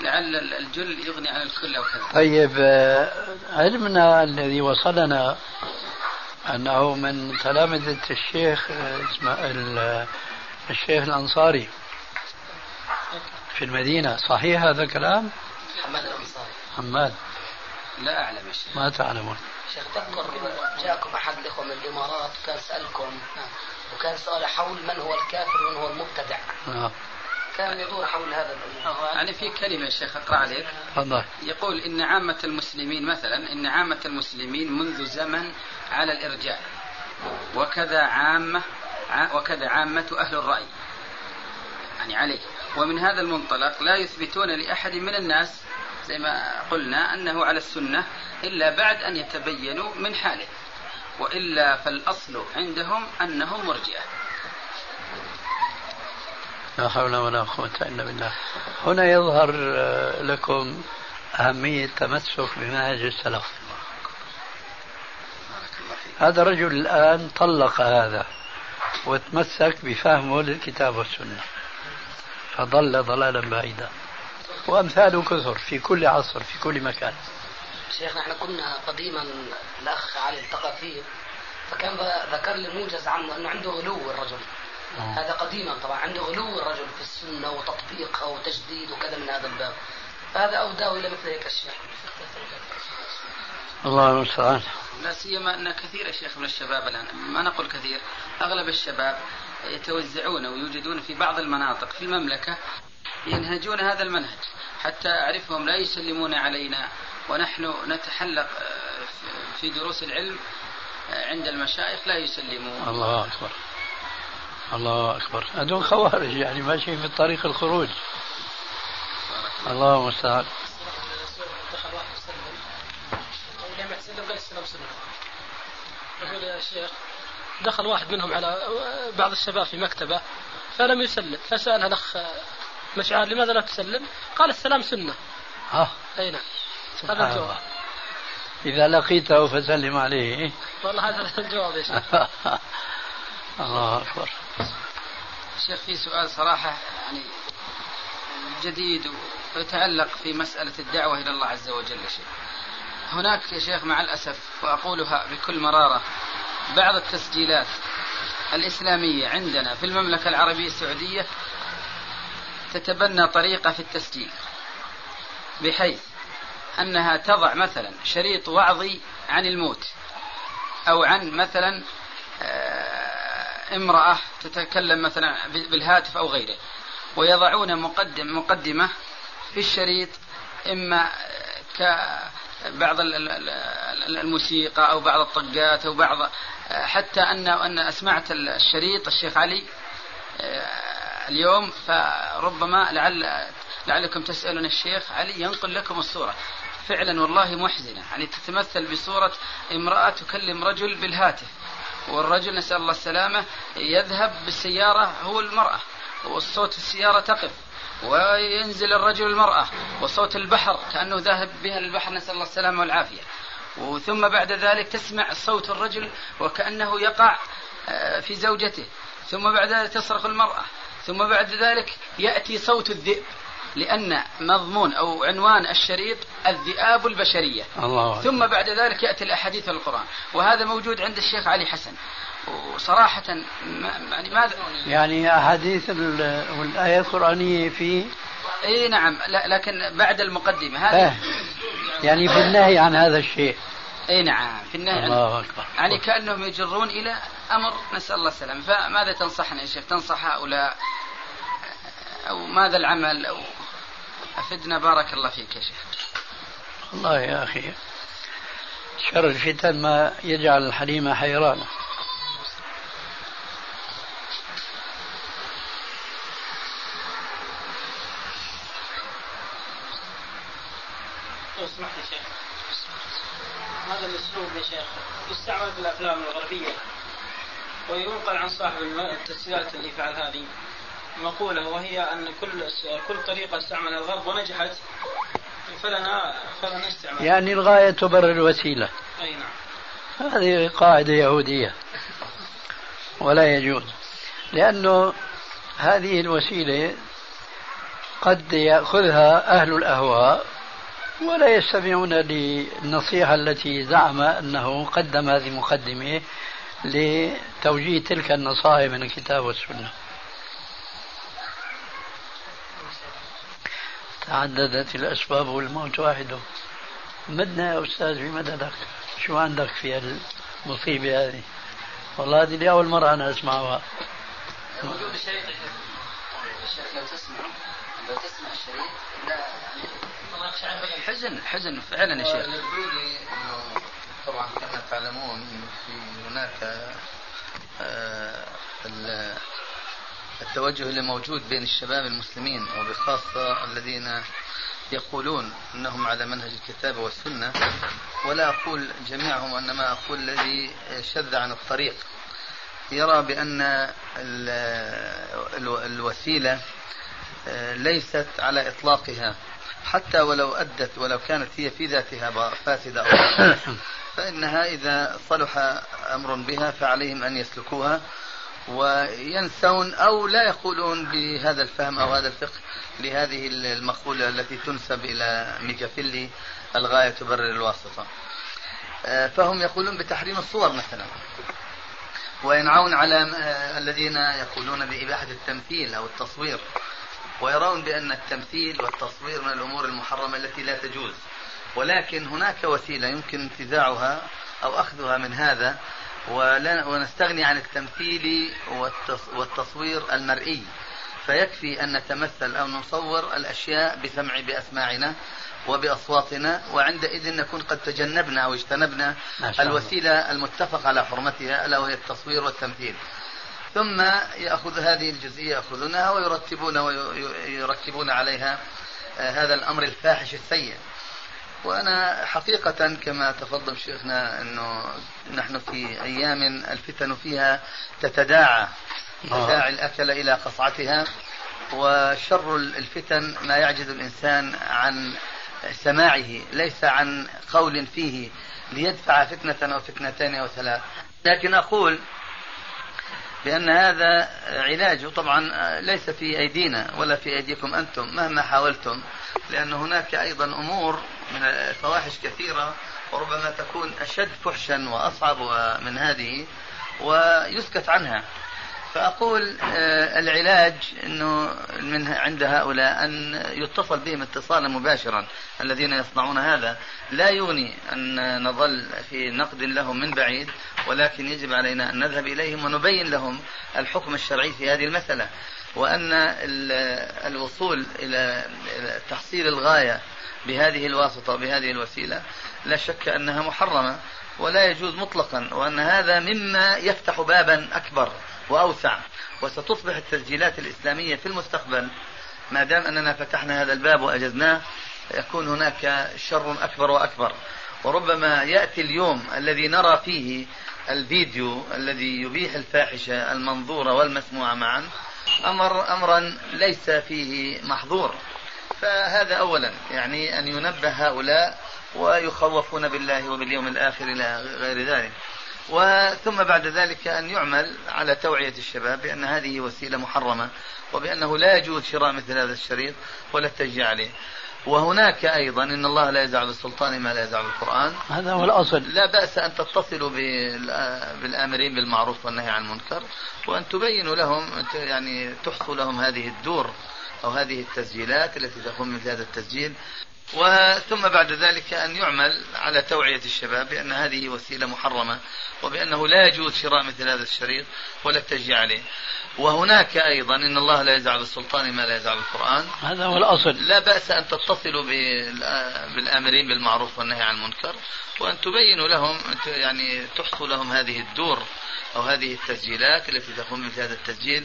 S3: لعل الجل يغني عن الكل أو كذا.
S4: طيب آه، علمنا الذي وصلنا أنه من تلامذة الشيخ آه، اسمه ال- الشيخ الأنصاري. في المدينة صحيح هذا الكلام؟
S5: حماد الأنصاري
S4: حماد.
S3: لا أعلم يا شيخ.
S4: ما تعلمون.
S5: شيخ تذكر جاءكم أحد الإخوة من الإمارات وكان سألكم وكان سؤال حول من هو الكافر ومن هو المبتدع.
S4: آه.
S5: كان يدور حول هذا الأمر.
S3: يعني في كلمة يا شيخ أقرأ عليك.
S4: تفضل.
S3: يقول إن عامة المسلمين مثلا إن عامة المسلمين منذ زمن على الإرجاء وكذا عامة ع- وكذا عامة أهل الرأي. يعني عليه. ومن هذا المنطلق لا يثبتون لأحد من الناس زي ما قلنا أنه على السنة إلا بعد أن يتبينوا من حاله وإلا فالأصل عندهم أنهم مرجئة.
S4: لا حول ولا قوة إلا بالله. هنا يظهر آه، لكم أهمية التمسك بمنهج السلف. هذا الرجل الآن طلق هذا وتمسك بفهمه للكتاب والسنة. فضل ضلالا بعيدا. وأمثاله كثر في كل عصر في كل مكان.
S5: شيخنا إحنا كنا قديما الأخ علي التقى فيه فكان ذكر لي موجز عنه أنه عنده غلو الرجل. هذا قديما طبعا عنده غلو الرجل في السنة وتطبيقها وتجديد وكذا من هذا الباب. فهذا أوداه إلى مثل هيك أشياء
S4: الله المستعان.
S3: لا سيما أن كثير يا شيخ من الشباب الآن. ما نقول كثير أغلب الشباب يتوزعون ويوجدون في بعض المناطق في المملكة ينهجون هذا المنهج حتى أعرفهم لا يسلمون علينا ونحن نتحلق آه، في دروس العلم آه، عند المشايخ لا يسلمون.
S4: الله أكبر. الله أكبر. هذول خوارج يعني ماشيين في طريق الخروج. الله المستعان.
S6: يقول يا شيخ دخل واحد منهم على بعض الشباب في مكتبة فلم يسلم فسأل الأخ مشعار لماذا لا تسلم؟ قال السلام سنة.
S4: ها؟
S6: أي نعم.
S4: سبحان
S6: هذا
S4: الله.
S6: الجواب
S4: إذا لقيته فسلم عليه
S6: والله هذا الجواب يا شيخ.
S4: الله أكبر.
S3: شيخ في سؤال صراحة يعني جديد ويتعلق في مسألة الدعوة إلى الله عز وجل يا شيخ. هناك يا شيخ مع الأسف وأقولها بكل مرارة بعض التسجيلات الإسلامية عندنا في المملكة العربية السعودية تتبنى طريقة في التسجيل بحيث أنها تضع مثلا شريط وعظي عن الموت أو عن مثلا آه، امرأة تتكلم مثلا بالهاتف أو غيره ويضعون مقدم مقدمة في الشريط إما ال- الموسيقى أو بعض الطقات أو بعض حتى أن أن أسمعت الشريط الشيخ علي آه، اليوم فربما لعل لعلكم تسألون الشيخ علي ينقل لكم الصورة. فعلا والله محزنة. يعني تتمثل بصورة امرأة تكلم رجل بالهاتف والرجل نسأل الله السلامة يذهب بالسيارة هو المرأة والصوت السيارة تقف. وينزل الرجل المرأة وصوت البحر كأنه ذاهب بها للبحر نسأل الله السلامة والعافية. وثم بعد ذلك تسمع صوت الرجل وكأنه يقع آه، في زوجته. ثم بعد ذلك تصرخ المرأة. ثم بعد ذلك يأتي صوت الذئب لأن مضمون أو عنوان الشريط الذئاب البشرية.
S4: الله.
S3: ثم بعد ذلك يأتي الأحاديث القرآن وهذا موجود عند الشيخ علي حسن. وصراحة يعني ماذا
S4: يعني أحاديث ال- والآية القرآنية في
S3: إي نعم لا لكن بعد المقدمة.
S4: آه.
S3: هذه
S4: يعني في النهي عن هذا الشيء.
S3: إي نعم في النهي عن
S4: الله أكبر.
S3: يعني كأنهم يجرون إلى أمر نسأل الله السلامة. فماذا تنصحنا يا شيخ؟ تنصح هؤلاء أو ماذا العمل؟ أو أفدنا بارك الله فيك يا شيخ.
S4: والله يا أخي شر الفتن ما يجعل الحليم حيرانا
S6: لو سمحت يا شيخ هذا الاسلوب يا شيخ. يستعمل في الأفلام الغربية.
S7: وينقل عن صاحب التسجيلات اللي فعل هذه. مقولة وهي أن كل كل طريقة استعملها الغرب ونجحت فلنا فلنا استعمال
S4: يعني الغاية تبرر الوسيلة.
S7: أي نعم.
S4: هذه قاعدة يهودية. ولا يجوز. لأنه هذه الوسيلة قد يأخذها أهل الأهواء ولا يستمعون للنصيحة التي زعم أنه قدم هذه المقدمة لتوجيه تلك النصائح من الكتاب والسنة. تعددت الأسباب والموت واحد. مدنا يا أستاذ في مددك شو عندك في المصيبة هذه؟ والله هذه لأول مرة أنا أسمعها.
S3: لو تسمع لو تسمع الشريط لا حزن حزن فعلا يا شيخ.
S8: طبعا كما تعلمون في هناك آه، التوجه اللي موجود بين الشباب المسلمين وبخاصة الذين يقولون إنهم على منهج الكتاب والسنة. ولا أقول جميعهم انما أقول الذي شذ عن الطريق. يرى بأن الوسيلة آه، ليست على إطلاقها. حتى ولو أدت ولو كانت هي في ذاتها فاسدة أو فإنها إذا صلح أمر بها فعليهم أن يسلكوها وينسون أو لا يقولون بهذا الفهم أو هذا الفقه لهذه المقولة التي تنسب إلى ميكافيلي الغاية تبرر الواسطة. آه، فهم يقولون بتحريم الصور مثلا. وينعون على آه، الذين يقولون بإباحة التمثيل أو التصوير. ويرون بأن التمثيل والتصوير من الأمور المحرمة التي لا تجوز. ولكن هناك وسيلة يمكن انتزاعها أو أخذها من هذا ونستغني عن التمثيل والتصوير المرئي. فيكفي أن نتمثل أو نصور الأشياء بسمع بأسماعنا وبأصواتنا وعندئذ نكون قد تجنبنا أو اجتنبنا الوسيلة المتفق على حرمتها ألا وهي التصوير والتمثيل. ثم يأخذ هذه الجزئية يأخذونها ويرتبون ويركبون عليها آه، هذا الأمر الفاحش السيء. وأنا حقيقة كما تفضل شيخنا أنه نحن في أيام الفتن فيها تتداعى تداعي الأكل إلى قصعتها وشر الفتن ما يعجز الإنسان عن سماعه ليس عن قول فيه ليدفع فتنة أو فتنتين أو ثلاث. لكن أقول بأن هذا علاج طبعا ليس في أيدينا ولا في أيديكم أنتم مهما حاولتم. لأن هناك أيضا أمور من الفواحش كثيرة وربما تكون أشد فحشا وأصعب من هذه ويسكت عنها. فأقول آه، العلاج أنه من عند هؤلاء أن يتصل بهم اتصالا مباشرا الذين يصنعون هذا. لا يغني أن نظل في نقد لهم من بعيد ولكن يجب علينا أن نذهب إليهم ونبين لهم الحكم الشرعي في هذه المسألة. وأن الوصول إلى تحصيل الغاية بهذه الواسطة وبهذه الوسيلة لا شك أنها محرمة ولا يجوز مطلقا وأن هذا مما يفتح بابا أكبر. وأوسع. وستصبح التسجيلات الإسلامية في المستقبل. ما دام أننا فتحنا هذا الباب وأجزناه يكون هناك شر أكبر وأكبر. وربما يأتي اليوم الذي نرى فيه الفيديو الذي يبيح الفاحشة المنظورة والمسموعة معا أمر أمرا ليس فيه محظور. فهذا أولا يعني أن ينبه هؤلاء ويخوفون بالله وباليوم الآخر إلى غير ذلك. وثم بعد ذلك أن يعمل على توعية الشباب بأن هذه وسيلة محرمة وبأنه لا يجوز شراء مثل هذا الشريط ولا التشجيع عليه. وهناك أيضا إن الله لا يزع بالسلطان ما لا يزع بالقرآن
S4: هذا هو الأصل.
S8: لا بأس أن تتصلوا بالآمرين بالمعروف والنهي عن المنكر وأن تبينوا لهم يعني تحصوا لهم هذه الدور أو هذه التسجيلات التي تقوم مثل هذا التسجيل. وثم بعد ذلك أن يعمل على توعية الشباب بأن هذه وسيلة محرمة وبأنه لا يجوز شراء مثل هذا الشريط ولا التشجيع عليه. وهناك أيضا إن الله لا يزع بالسلطان ما لا يزع بالقرآن
S4: هذا هو الأصل.
S8: لا بأس أن تتصلوا بالآمرين بالمعروف والنهي عن المنكر وأن تبينوا لهم يعني تحصوا لهم هذه الدور أو هذه التسجيلات التي تقوم مثل هذا التسجيل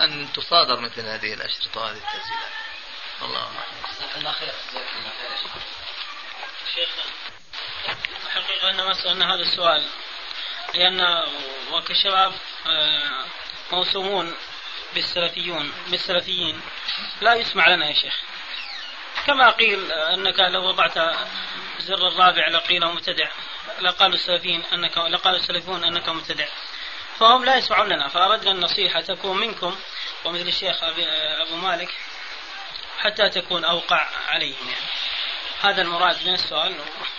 S8: أن تصادر مثل هذه الأشرطة وهذه التسجيلات. الله الله خير.
S7: شيخ الحقيقة أن ما سألنا هذا السؤال لأن وكشباب آه، موسومون بالسلفيون بالسلفيين لا يسمع لنا يا شيخ. كما قيل أنك لو وضعت زر الرابع لقيل مبتدع لقالوا السلفيين أنك لقالوا السلفيون أنك مبتدع. فهم لا يسمعون لنا فأردنا النصيحة تكون منكم ومثل الشيخ أبو مالك حتى تكون أوقع عليهم يعني هذا المراد من السؤال.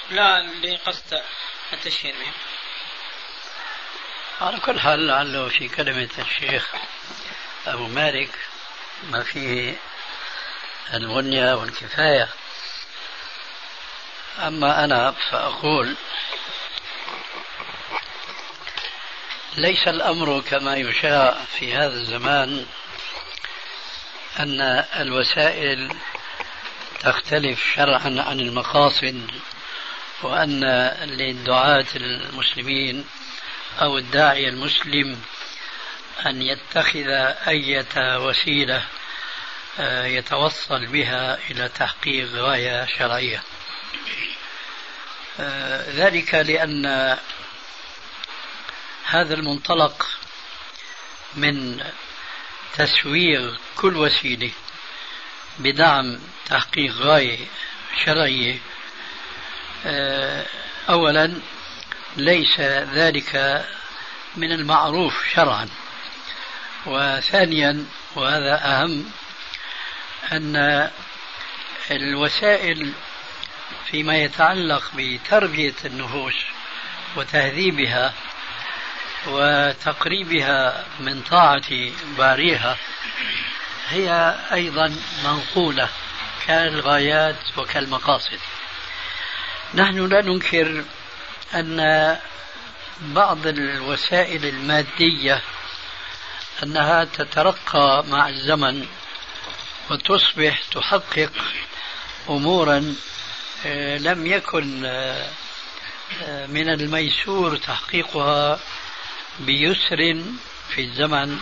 S7: لا لقصد التشهير بهم
S4: على كل حال لعله في كلمة الشيخ أبو مالك ما فيه الغنية والكفاية. أما أنا فأقول ليس الأمر كما يشاع في هذا الزمان أن الوسائل تختلف شرعا عن المقاصد وأن للدعاة المسلمين أو الداعية المسلم أن يتخذ أية وسيلة آه، يتوصل بها إلى تحقيق غاية شرعية. آه، ذلك لأن هذا المنطلق من تسويغ كل وسيلة بدعم تحقيق غاية شرعية. آه، أولا ليس ذلك من المعروف شرعا. وثانيا وهذا أهم أن الوسائل فيما يتعلق بتربية النفوس وتهذيبها وتقريبها من طاعة باريها هي أيضا منقولة كالغايات وكالمقاصد. نحن لا ننكر أن بعض الوسائل المادية أنها تترقى مع الزمن وتصبح تحقق أمورا آه، لم يكن آه، آه، من الميسور تحقيقها بيسر في الزمن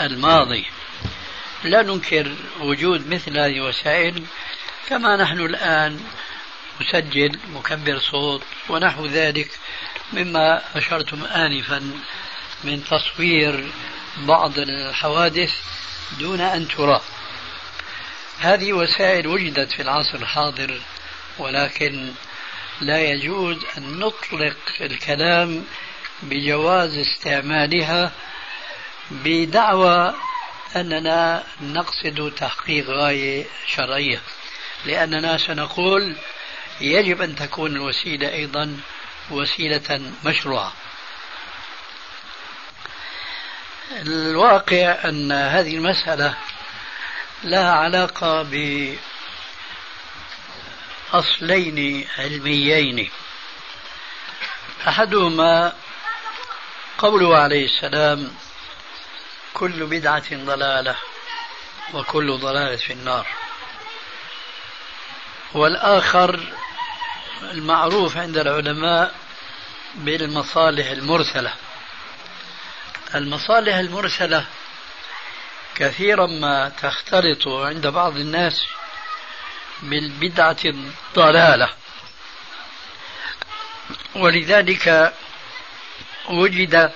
S4: الماضي. لا ننكر وجود مثل هذه الوسائل كما نحن الآن نسجل مكبر صوت ونحو ذلك مما أشرتم آنفا من تصوير بعض الحوادث دون أن ترى. هذه وسائل وجدت في العصر الحاضر ولكن لا يجوز أن نطلق الكلام بجواز استعمالها بدعوى أننا نقصد تحقيق غاية شرعية. لأننا سنقول يجب أن تكون الوسيلة أيضا وسيلة مشروعة. الواقع أن هذه المسألة لها علاقة بأصلين علميين. أحدهما قوله عليه السلام كل بدعة ضلالة وكل ضلالة في النار. والآخر المعروف عند العلماء بالمصالح المرسلة. المصالح المرسلة كثيرا ما تختلط عند بعض الناس بالبدعة الضلالة. ولذلك وجد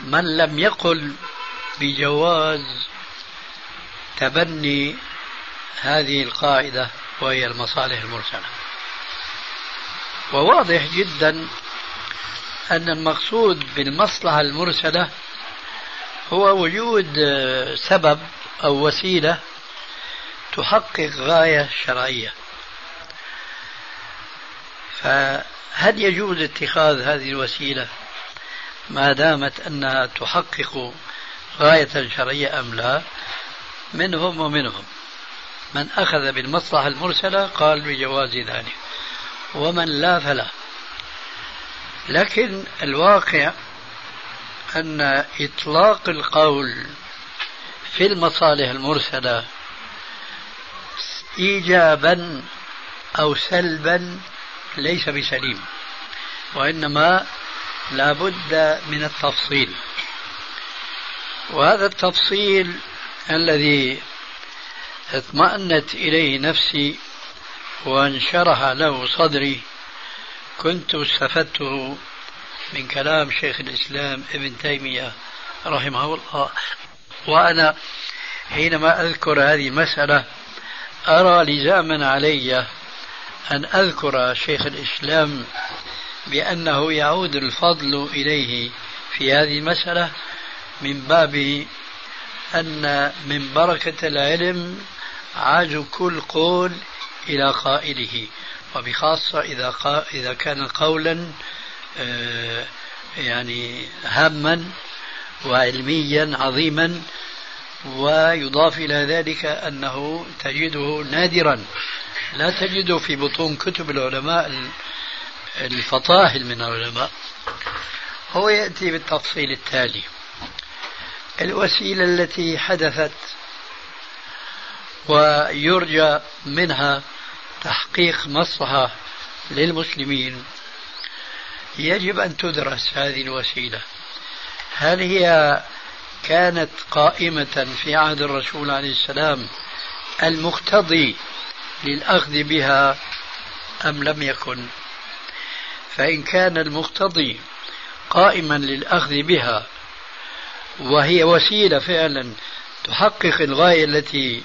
S4: من لم يقل بجواز تبني هذه القاعدة وهي المصالح المرسلة. وواضح جدا أن المقصود بالمصلحة المرسلة هو وجود سبب أو وسيلة تحقق غاية شرعية. فهل يجوز اتخاذ هذه الوسيلة ما دامت أنها تحقق غاية شرعية أم لا؟ منهم ومنهم. من أخذ بالمصلحة المرسلة قال بجواز ذلك ومن لا فلا. لكن الواقع أن إطلاق القول في المصالح المرسلة إيجابا أو سلبا ليس بسليم وإنما لا بد من التفصيل. وهذا التفصيل الذي اطمأنت إليه نفسي وانشرح له صدري كنت استفدته من كلام شيخ الإسلام ابن تيمية رحمه الله. وأنا حينما أذكر هذه المسألة أرى لزاما علي أن أذكر شيخ الإسلام بأنه يعود الفضل إليه في هذه المسألة من باب أن من بركة العلم عاج كل قول إلى قائله وبخاصة إذا قا إذا كان قولا آه، يعني هاما وعلميا عظيما ويضاف إلى ذلك أنه تجده نادرا. لا تجده في بطون كتب العلماء الفطاهل من العلماء. هو يأتي بالتفصيل التالي. الوسيلة التي حدثت ويرجى منها تحقيق مصلحة للمسلمين يجب أن تدرس هذه الوسيلة. هل هي كانت قائمة في عهد الرسول عليه السلام المقتضي للأخذ بها أم لم يكن. فإن كان المقتضي قائما للأخذ بها وهي وسيلة فعلا تحقق الغاية التي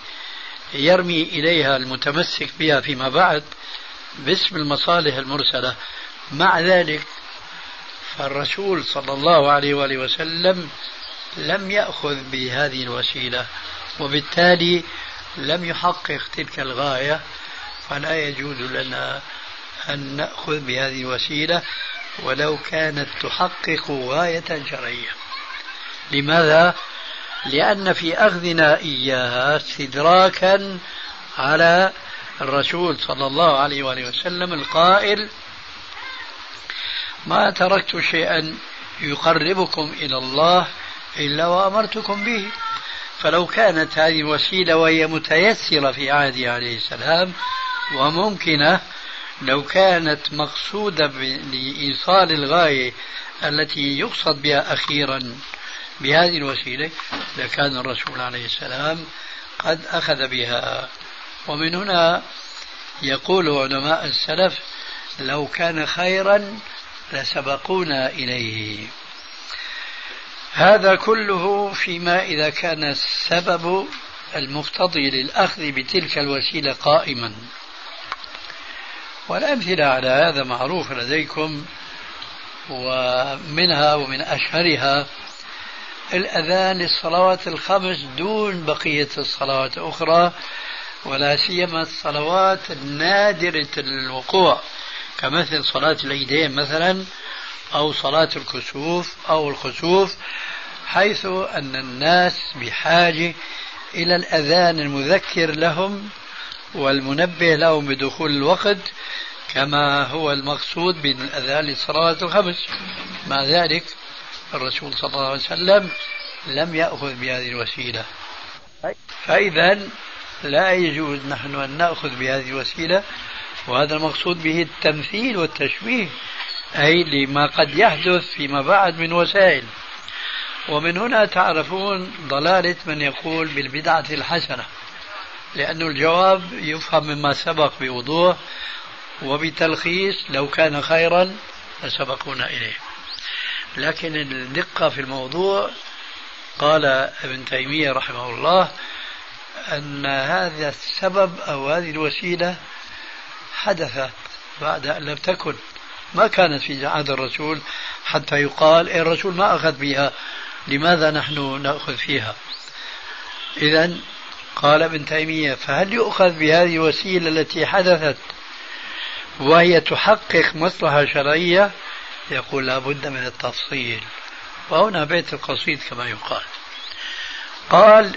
S4: يرمي إليها المتمسك بها فيما بعد باسم المصالح المرسلة. مع ذلك فالرسول صلى الله عليه وآله وسلم لم يأخذ بهذه الوسيلة وبالتالي لم يحقق تلك الغاية فلا يجوز لنا أن نأخذ بهذه الوسيلة ولو كانت تحقق غاية شرعية لماذا؟ لأن في أخذنا إياها استدراكا على الرسول صلى الله عليه وآله وسلم القائل ما تركت شيئا يقربكم إلى الله إلا وأمرتكم به فلو كانت هذه الوسيلة وهي متيسرة في عهده عليه السلام وممكنة لو كانت مقصودة لإيصال الغاية التي يقصد بها أخيرا بهذه الوسيلة لكان الرسول عليه السلام قد أخذ بها. ومن هنا يقول علماء السلف لو كان خيرا لسبقونا إليه. هذا كله فيما إذا كان السبب المقتضي للأخذ بتلك الوسيلة قائما. والأمثلة على هذا معروفة لديكم ومنها ومن أشهرها الأذان للصلوات الخمس دون بقية الصلوات الأخرى ولا سيما الصلوات النادرة الوقوع كمثل صلاة العيدين مثلا أو صلاة الكسوف أو الخسوف حيث أن الناس بحاجة إلى الأذان المذكر لهم والمنبه لهم بدخول الوقت كما هو المقصود بين الأذان للصلوات الخمس. مع ذلك الرسول صلى الله عليه وسلم لم يأخذ بهذه الوسيلة. فإذا لا يجوز نحن أن نأخذ بهذه الوسيلة وهذا المقصود به التمثيل والتشبيه أي لما قد يحدث فيما بعد من وسائل. ومن هنا تعرفون ضلالة من يقول بالبدعة الحسنة لأن الجواب يفهم مما سبق بوضوح وبتلخيص لو كان خيرا لسبقونا إليه. لكن الدقة في الموضوع قال ابن تيمية رحمه الله أن هذا السبب أو هذه الوسيلة حدثت بعد أن لم تكن. ما كانت في عهد الرسول حتى يقال إيه الرسول ما أخذ بها لماذا نحن نأخذ فيها؟ إذا قال ابن تيمية فهل يؤخذ بهذه الوسيلة التي حدثت وهي تحقق مصلحة شرعية؟ يقول لابد من التفصيل. وهنا بيت القصيد كما يقال. قال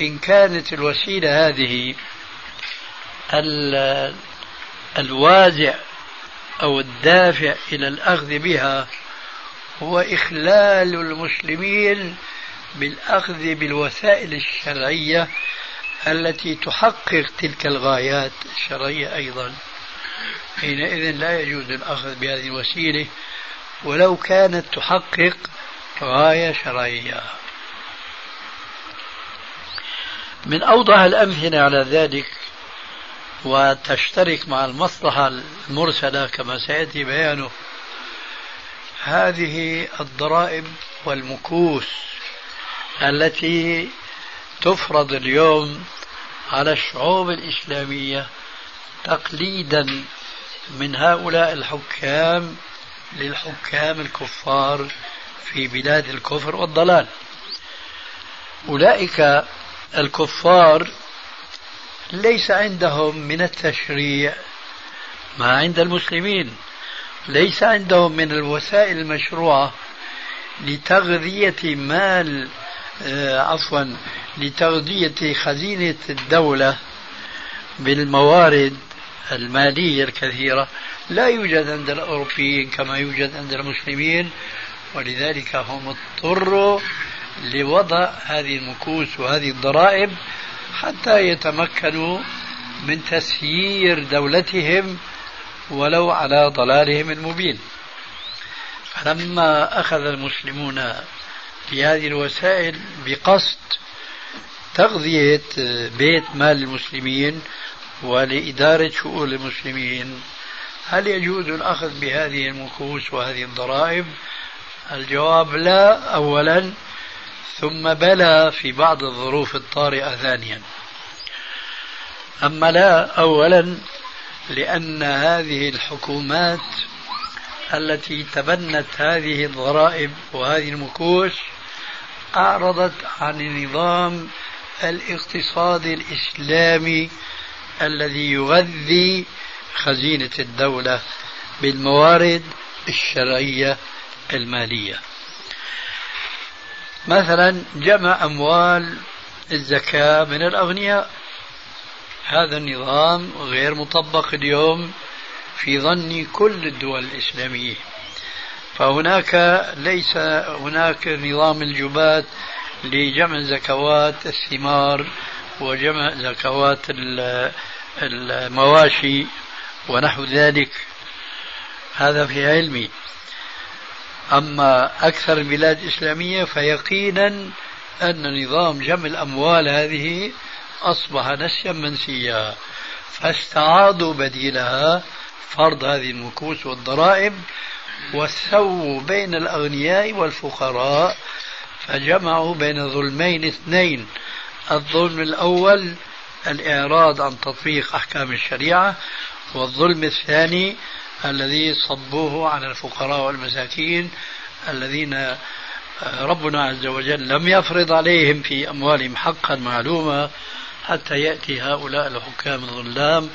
S4: إن كانت الوسيلة هذه الوازع أو الدافع إلى الأخذ بها هو إخلال المسلمين بالأخذ بالوسائل الشرعية التي تحقق تلك الغايات الشرعية أيضا. حينئذ لا يجوز الأخذ بهذه الوسيلة ولو كانت تحقق غاية شرعية. من أوضح الأمثلة على ذلك وتشترك مع المصلحة المرسلة كما سيأتي بيانه. هذه الضرائب والمكوس التي تفرض اليوم على الشعوب الإسلامية تقليدا من هؤلاء الحكام للحكام الكفار في بلاد الكفر والضلال. أولئك الكفار ليس عندهم من التشريع. ما عند المسلمين. ليس عندهم من الوسائل المشروعة لتغذية مال آه، عفوا لتغذية خزينة الدولة بالموارد المالية الكثيرة. لا يوجد عند الأوروبيين كما يوجد عند المسلمين. ولذلك هم اضطروا لوضع هذه المكوس وهذه الضرائب حتى يتمكنوا من تسيير دولتهم ولو على ضلالهم المبين. فلما أخذ المسلمون بهذه الوسائل بقصد تغذية بيت مال المسلمين ولإدارة شؤون المسلمين هل يجوز الأخذ بهذه المكوس وهذه الضرائب؟ الجواب لا أولا ثم بلى في بعض الظروف الطارئة ثانيا. أما لا أولا لأن هذه الحكومات التي تبنت هذه الضرائب وهذه المكوس أعرضت عن النظام الاقتصادي الإسلامي الذي يغذي خزينة الدولة بالموارد الشرعية المالية. مثلا جمع أموال الزكاة من الأغنياء. هذا النظام غير مطبق اليوم في ظن كل الدول الإسلامية. فهناك ليس هناك نظام الجبات لجمع زكوات الثمار وجمع زكوات المواشي ونحو ذلك. هذا في علمي. أما أكثر البلاد الإسلامية فيقينا أن نظام جمع الأموال هذه أصبح نسيا منسيا. فاستعاضوا بديلها فرض هذه المكوس والضرائب وسووا بين الأغنياء والفقراء فجمعوا بين ظلمين اثنين. الظلم الأول الإعراض عن تطبيق أحكام الشريعة والظلم الثاني الذي صبوه على الفقراء والمساكين الذين آه، ربنا عز وجل لم يفرض عليهم في أموالهم حقا معلوما حتى يأتي هؤلاء الحكام الظلام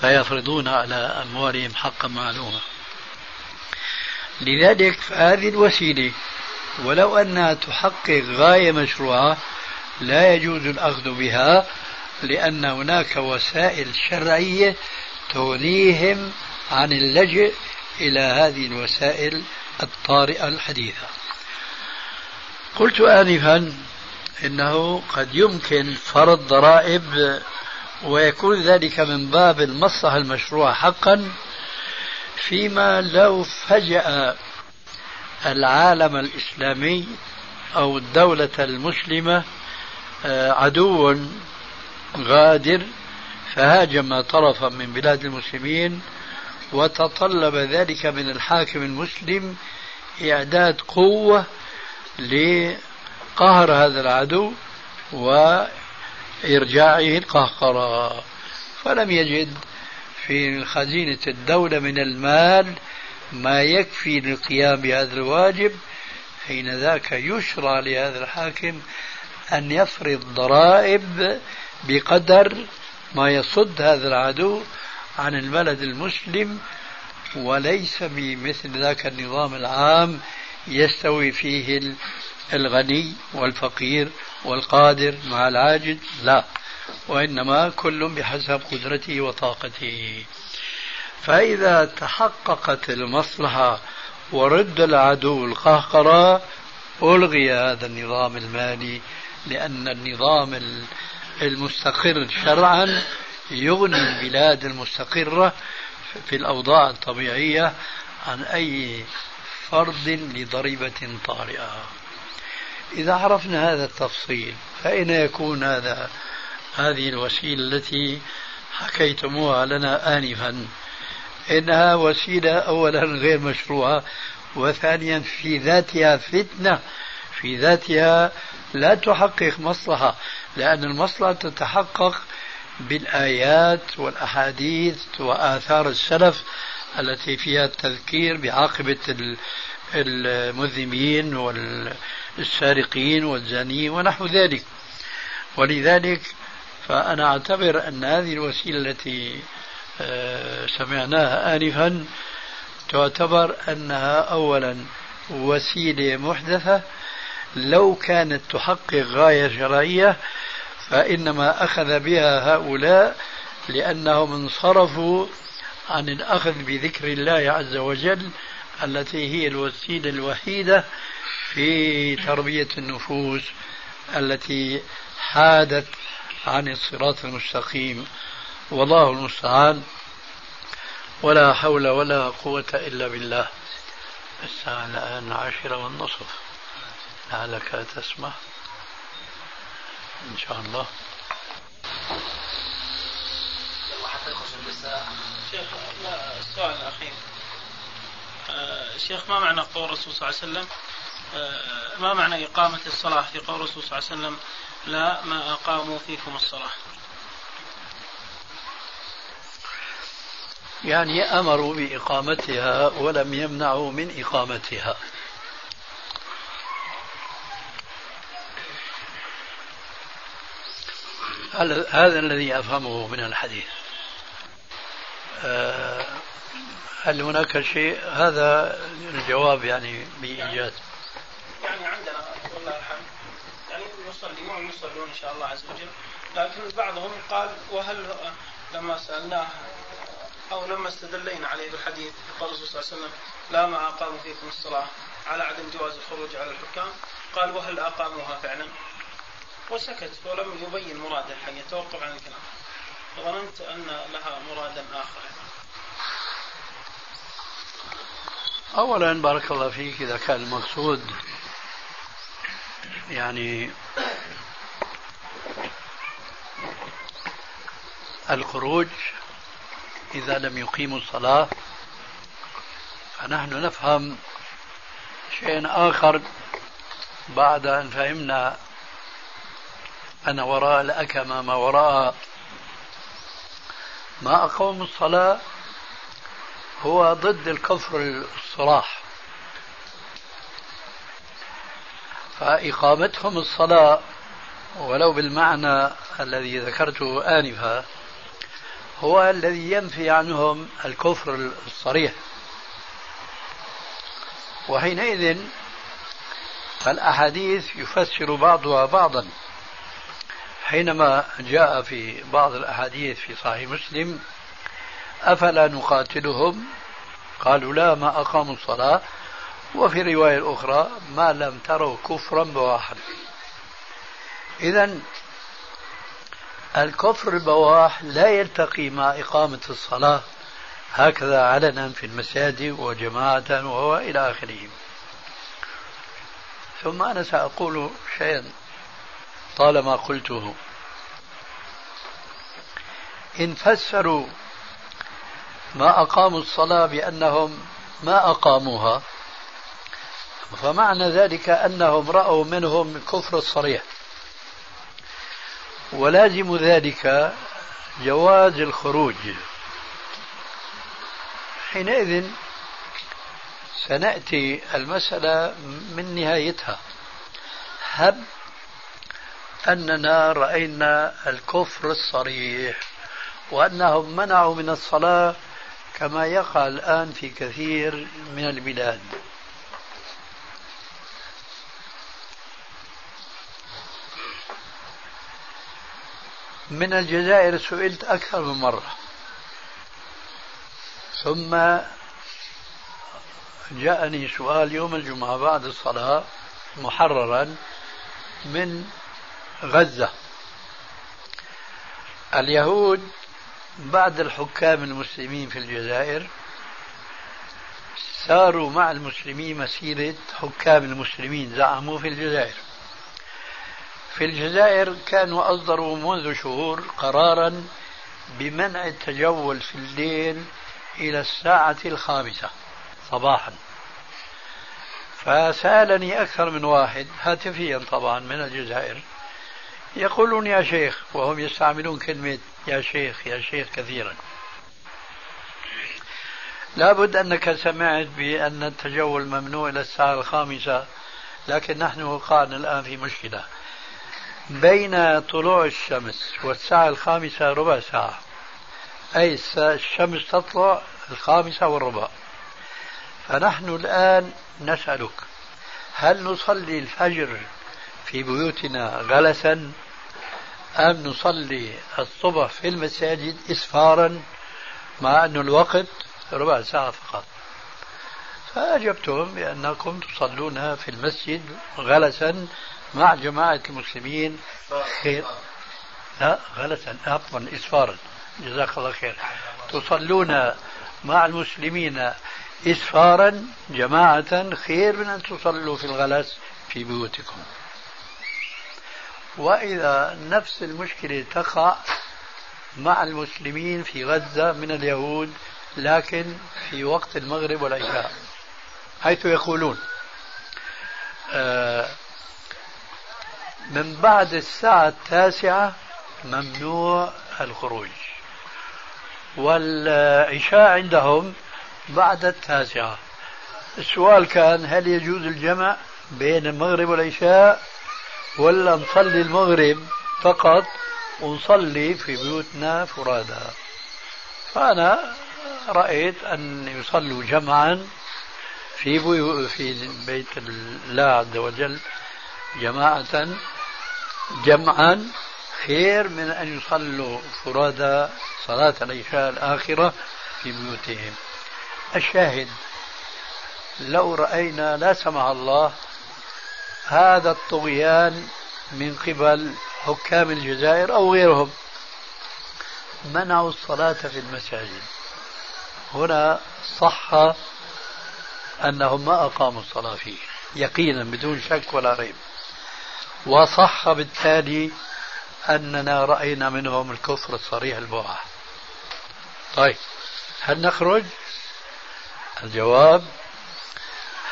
S4: فيفرضون على أموالهم حقا معلوما. لذلك هذه الوسيلة ولو أنها تحقق غاية مشروعة لا يجوز الأخذ بها لأن هناك وسائل شرعية تغنيهم عن اللجئ إلى هذه الوسائل الطارئة الحديثة. قلت آنفا إنه قد يمكن فرض ضرائب ويكون ذلك من باب المصلحة المشروعة حقا فيما لو فجأة العالم الإسلامي أو الدولة المسلمة آه، عدو غادر فهاجم طرفا من بلاد المسلمين وتطلب ذلك من الحاكم المسلم إعداد قوة لقهر هذا العدو وإرجاعه القهقرة. فلم يجد في خزينة الدولة من المال ما يكفي للقيام بهذا الواجب حين ذاك يشرع لهذا الحاكم أن يفرض ضرائب بقدر ما يصد هذا العدو عن البلد المسلم وليس بمثل ذاك النظام العام يستوي فيه الغني والفقير والقادر مع العاجز لا. وإنما كل بحسب قدرته وطاقته. فإذا تحققت المصلحة ورد العدو القهقرة ألغي هذا النظام المالي لأن النظام المستقر شرعا يغني البلاد المستقرة في الأوضاع الطبيعية عن أي فرض لضريبة طارئة. إذا عرفنا هذا التفصيل فأين يكون هذا هذه الوسيلة التي حكيتموها لنا آنفا؟ إنها وسيلة أولا غير مشروعة وثانيا في ذاتها فتنة في ذاتها لا تحقق مصلحة لأن المصلحة تتحقق بالآيات والأحاديث وآثار السلف التي فيها التذكير بعاقبة المذنبين والسارقين والزانيين ونحو ذلك. ولذلك فأنا أعتبر أن هذه الوسيلة التي آه، سمعناها آنفا تعتبر أنها أولا وسيلة محدثة لو كانت تحقق غاية شرعية فإنما أخذ بها هؤلاء لأنهم انصرفوا عن الأخذ بذكر الله عز وجل التي هي الوسيلة الوحيدة في تربية النفوس التي حادت عن الصراط المستقيم. والله المستعان. ولا حول ولا قوة إلا بالله. الساعة الآن عشرة والنصف. لعلك تسمع. إن شاء الله.
S7: شيخ لا السؤال الأخير آه، شيخ ما معنى قول الرسول صلى الله عليه وسلم؟ آه، ما معنى إقامة الصلاة في قول الرسول صلى الله عليه وسلم؟ لا ما أقاموا فيكم الصلاة.
S4: يعني أمروا بإقامتها ولم يمنعوا من إقامتها. هذا الذي أفهمه من الحديث. آه، هل هناك شيء؟ هذا الجواب يعني بإيجاز
S7: يعني عندنا والله الحمد يعني نصلي ما يصلون إن شاء الله عز وجل لكن بعضهم قال وهل لما سألناه أو لما استدلينا عليه بالحديث قال الرسول صلى الله عليه وسلم لا ما أقاموا فيكم الصلاة على عدم جواز الخروج على الحكام. قال وهل أقاموها فعلا؟ وسكت. ولم يبين مراده الحين يتوقف عن الكلام. ظننت أن لها مرادا آخر.
S4: أولا بارك الله فيك. إذا كان المقصود يعني الخروج إذا لم يقيموا الصلاة فنحن نفهم شيء آخر بعد أن فهمنا أن وراء الأكمة ما وراء. ما أقوموا الصلاة هو ضد الكفر الصراح. فإقامتهم الصلاة ولو بالمعنى الذي ذكرته آنفا هو الذي ينفي عنهم الكفر الصريح. وحينئذ فالأحاديث يفسر بعضها بعضا. حينما جاء في بعض الأحاديث في صحيح مسلم أفلا نقاتلهم؟ قالوا لا ما أقاموا الصلاة. وفي رواية أخرى ما لم تروا كفرا بواحا إذا الكفر البواح لا يلتقي مع إقامة الصلاة. هكذا علنا في المساجد وجماعة وهو إلى آخره. ثم أنا سأقول شيئا. طالما قلته. إن فسروا ما أقاموا الصلاة بأنهم ما أقاموها فمعنى ذلك أنهم رأوا منهم الكفر الصريح. ولازم ذلك جواز الخروج. حينئذ سنأتي المسألة من نهايتها. هب أننا رأينا الكفر الصريح وأنهم منعوا من الصلاة كما يقع الآن في كثير من البلاد. من الجزائر سئلت أكثر من مرة. ثم جاءني سؤال يوم الجمعة بعد الصلاة محررا من غزة. اليهود بعد الحكام المسلمين في الجزائر ساروا مع المسلمين مسيرة حكام المسلمين زعموا في الجزائر. في الجزائر كانوا أصدروا منذ شهور قرارا بمنع التجول في الليل إلى الساعة الخامسة صباحا. فسألني أكثر من واحد هاتفيا طبعا من الجزائر. يقولون يا شيخ وهم يستعملون كلمة يا شيخ يا شيخ كثيرا. لابد أنك سمعت بأن التجول ممنوع إلى الساعة الخامسة لكن نحن وقعنا الآن في مشكلة. بين طلوع الشمس والساعة الخامسة ربع ساعة أي الشمس تطلع الخامسة والربع. فنحن الآن نسألك هل نصلي الفجر في بيوتنا غلسا؟ أم نصلي الصبح في المساجد إسفارا مع أن الوقت ربع ساعة فقط. فأجبتهم بأنكم تصلون في المسجد غلسا مع جماعة المسلمين. خير. لا غلسا عفوا إسفارا. جزاك الله خير. تصلون مع المسلمين إسفارا جماعة خير من أن تصلوا في الغلس في بيوتكم. وإذا نفس المشكلة تقع مع المسلمين في غزة من اليهود لكن في وقت المغرب والعشاء حيث يقولون آه، من بعد الساعة التاسعة ممنوع الخروج والعشاء عندهم بعد التاسعة. السؤال كان هل يجوز الجمع بين المغرب والعشاء؟ ولا نصلي المغرب فقط ونصلي في بيوتنا فرادى. فأنا رأيت أن يصلوا جمعا في في بيت الله عز وجل جماعة جمعا خير من أن يصلوا فرادى صلاة العشاء الآخرة في بيوتهم. الشاهد لو رأينا لا سمح الله هذا الطغيان من قبل حكام الجزائر أو غيرهم منعوا الصلاة في المساجد. هنا صح أنهم ما أقاموا الصلاة فيه يقينا بدون شك ولا ريب. وصح بالتالي أننا رأينا منهم الكفر الصريح البواح طيب هل نخرج؟ الجواب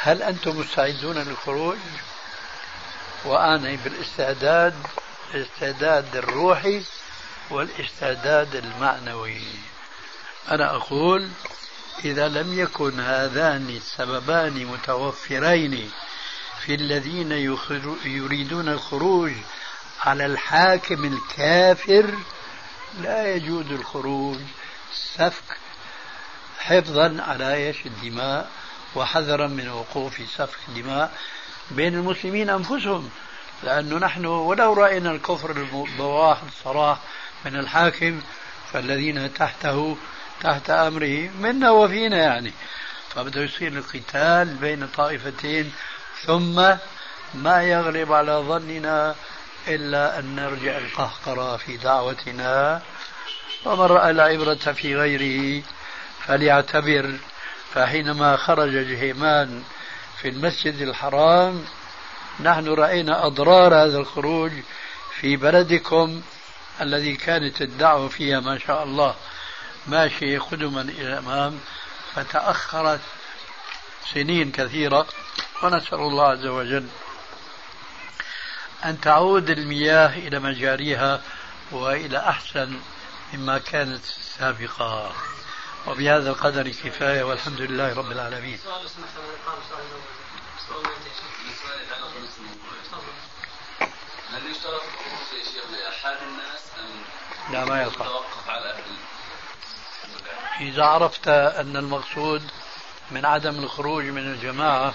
S4: هل أنتم مستعدون للخروج؟ وأعني بالاستعداد الاستعداد الروحي والاستعداد المعنوي. أنا أقول إذا لم يكن هذان السببان متوفرين في الذين يريدون الخروج على الحاكم الكافر لا يجوز الخروج. سفك حفظا على إيش؟ الدماء وحذرا من وقوف سفك الدماء. بين المسلمين أنفسهم لأنه نحن ولو رأينا الكفر البواح الصراح من الحاكم فالذين تحته تحت أمره منا وفينا يعني. فبده يصير القتال بين طائفتين ثم ما يغلب على ظننا إلا أن نرجع القهقرة في دعوتنا ومن رأى العبرة في غيره فليعتبر فحينما خرج جهيمان في المسجد الحرام. نحن رأينا أضرار هذا الخروج في بلدكم الذي كانت الدعوة فيها ما شاء الله. ماشية قدما إلى الأمام فتأخرت سنين كثيرة. ونسأل الله عز وجل أن تعود المياه إلى مجاريها وإلى أحسن مما كانت سابقا. وبهذا القدر كفاية والحمد لله رب العالمين. هل يشترط لأحد الناس أم لا ما يصح على إذا عرفت أن المقصود من عدم الخروج من الجماعة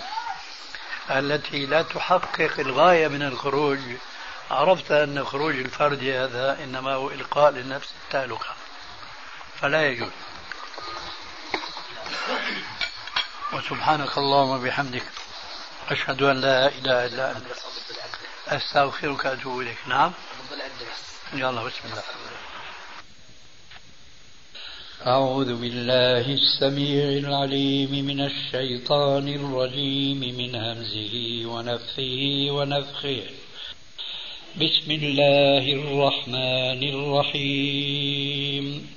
S4: التي لا تحقق الغاية من الخروج عرفت أن خروج الفرد هذا إنما هو إلقاء للنفس التهلكة فلا يجوز. وسبحانك اللهم وبحمدك أشهد أن لا إله إلا أنت أستغفرك وأتوب إليك. نعم. يلا بسم الله. أعوذ بالله السميع العليم من الشيطان الرجيم من همزه ونفخه ونفخه. بسم الله الرحمن الرحيم.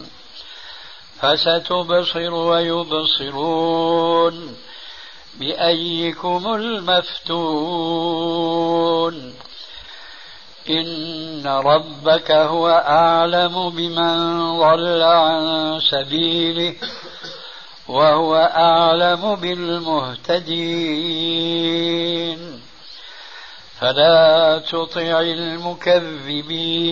S4: فستبصر ويبصرون بأيكم المفتون إن ربك هو أعلم بمن ضل عن سبيله وهو أعلم بالمهتدين فلا تطع المكذبين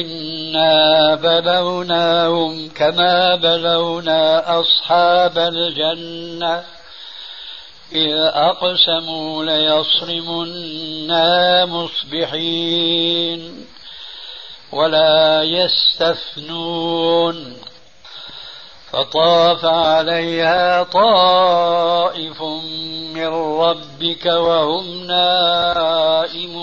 S4: إنا بلوناهم كما بلونا أصحاب الجنة إذ أقسموا ليصرمنا مصبحين ولا يستثنون فطاف عليها طائف من ربك وهم نائمون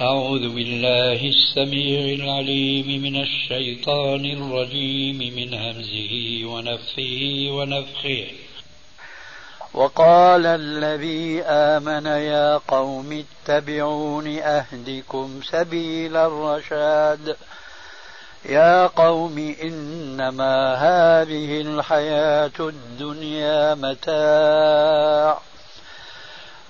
S4: أعوذ بالله السميع العليم من الشيطان الرجيم من همزه ونفثه ونفخه. وقال الذي آمن يا قوم اتبعون أهدكم سبيل الرشاد. يا قوم إنما هذه الحياة الدنيا متاع.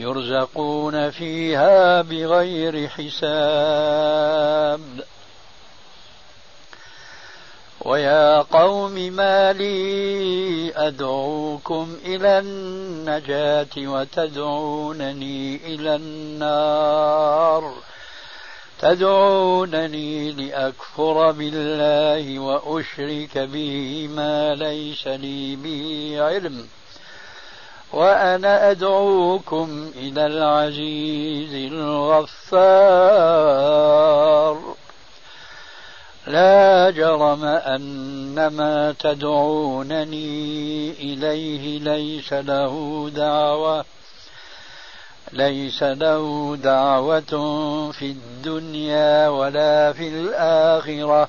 S4: يرزقون فيها بغير حساب. ويا قوم ما لي أدعوكم إلى النجاة وتدعونني إلى النار. تدعونني لأكفر بالله وأشرك به ما ليس لي به علم. وأنا أدعوكم إلى العزيز الغفار. لا جرم أن ما تدعونني إليه ليس له دعوة ليس له دعوة في الدنيا ولا في الآخرة.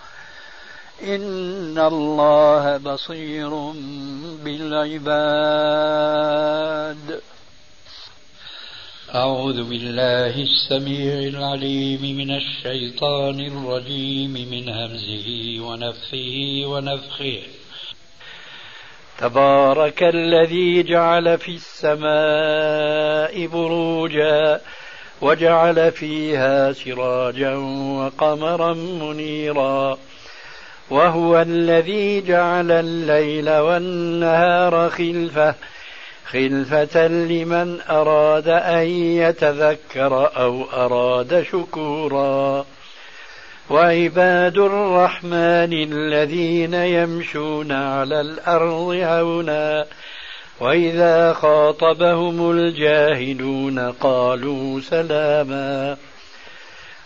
S4: إن الله بصير بالعباد. أعوذ بالله السميع العليم من الشيطان الرجيم من همزه ونفخه ونفخه. تبارك الذي جعل في السماء بروجا وجعل فيها سراجا وقمرا منيرا. وهو الذي جعل الليل والنهار خلفة خلفة لمن أراد أن يتذكر أو أراد شكورا. وعباد الرحمن الذين يمشون على الأرض هونا وإذا خاطبهم الجاهلون قالوا سلاما.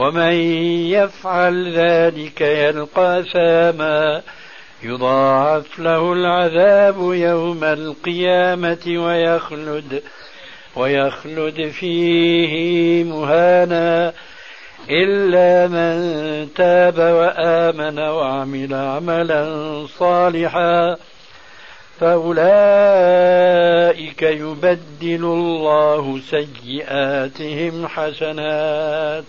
S4: ومن يفعل ذلك يلقى ثاما يضاعف له العذاب يوم القيامة ويخلد ويخلد فيه مهانا. إلا من تاب وآمن وعمل عملا صالحا فأولئك يبدل الله سيئاتهم حسنات.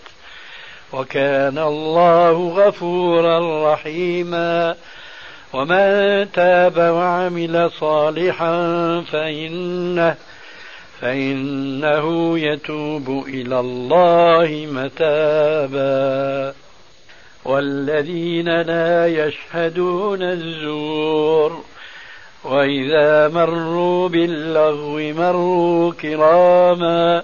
S4: وكان الله غفورا رحيما. ومن تاب وعمل صالحا فإنه فإنه يتوب إلى الله متابا. والذين لا يشهدون الزور. وإذا مروا باللغو مروا كراما.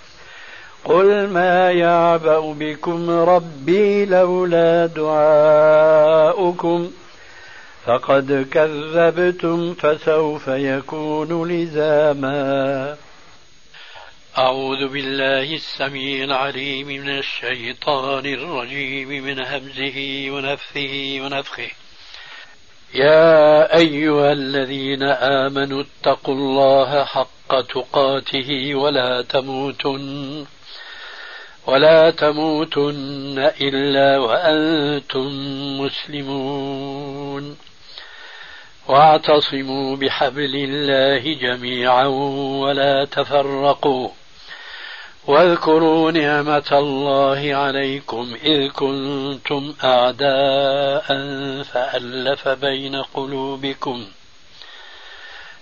S4: قل ما يعبأ بكم ربي لولا دعاؤكم فقد كذبتم فسوف يكون لزاما. أعوذ بالله السميع العليم من الشيطان الرجيم من همزه ونفثه ونفخه. يا أيها الذين آمنوا اتقوا الله حق تقاته ولا تموتن ولا تموتن إلا وأنتم مسلمون. واعتصموا بحبل الله جميعا ولا تفرقوا. واذكروا نعمة الله عليكم إذ كنتم أعداء فألف بين قلوبكم.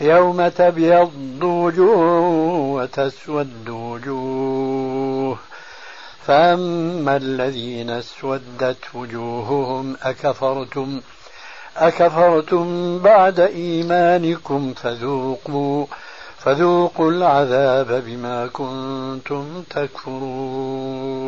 S4: يوم تبيض وجوه وتسود وجوه. فأما الذين اسودت وجوههم أكفرتم أكفرتم بعد إيمانكم فذوقوا فذوقوا العذاب بما كنتم تكفرون.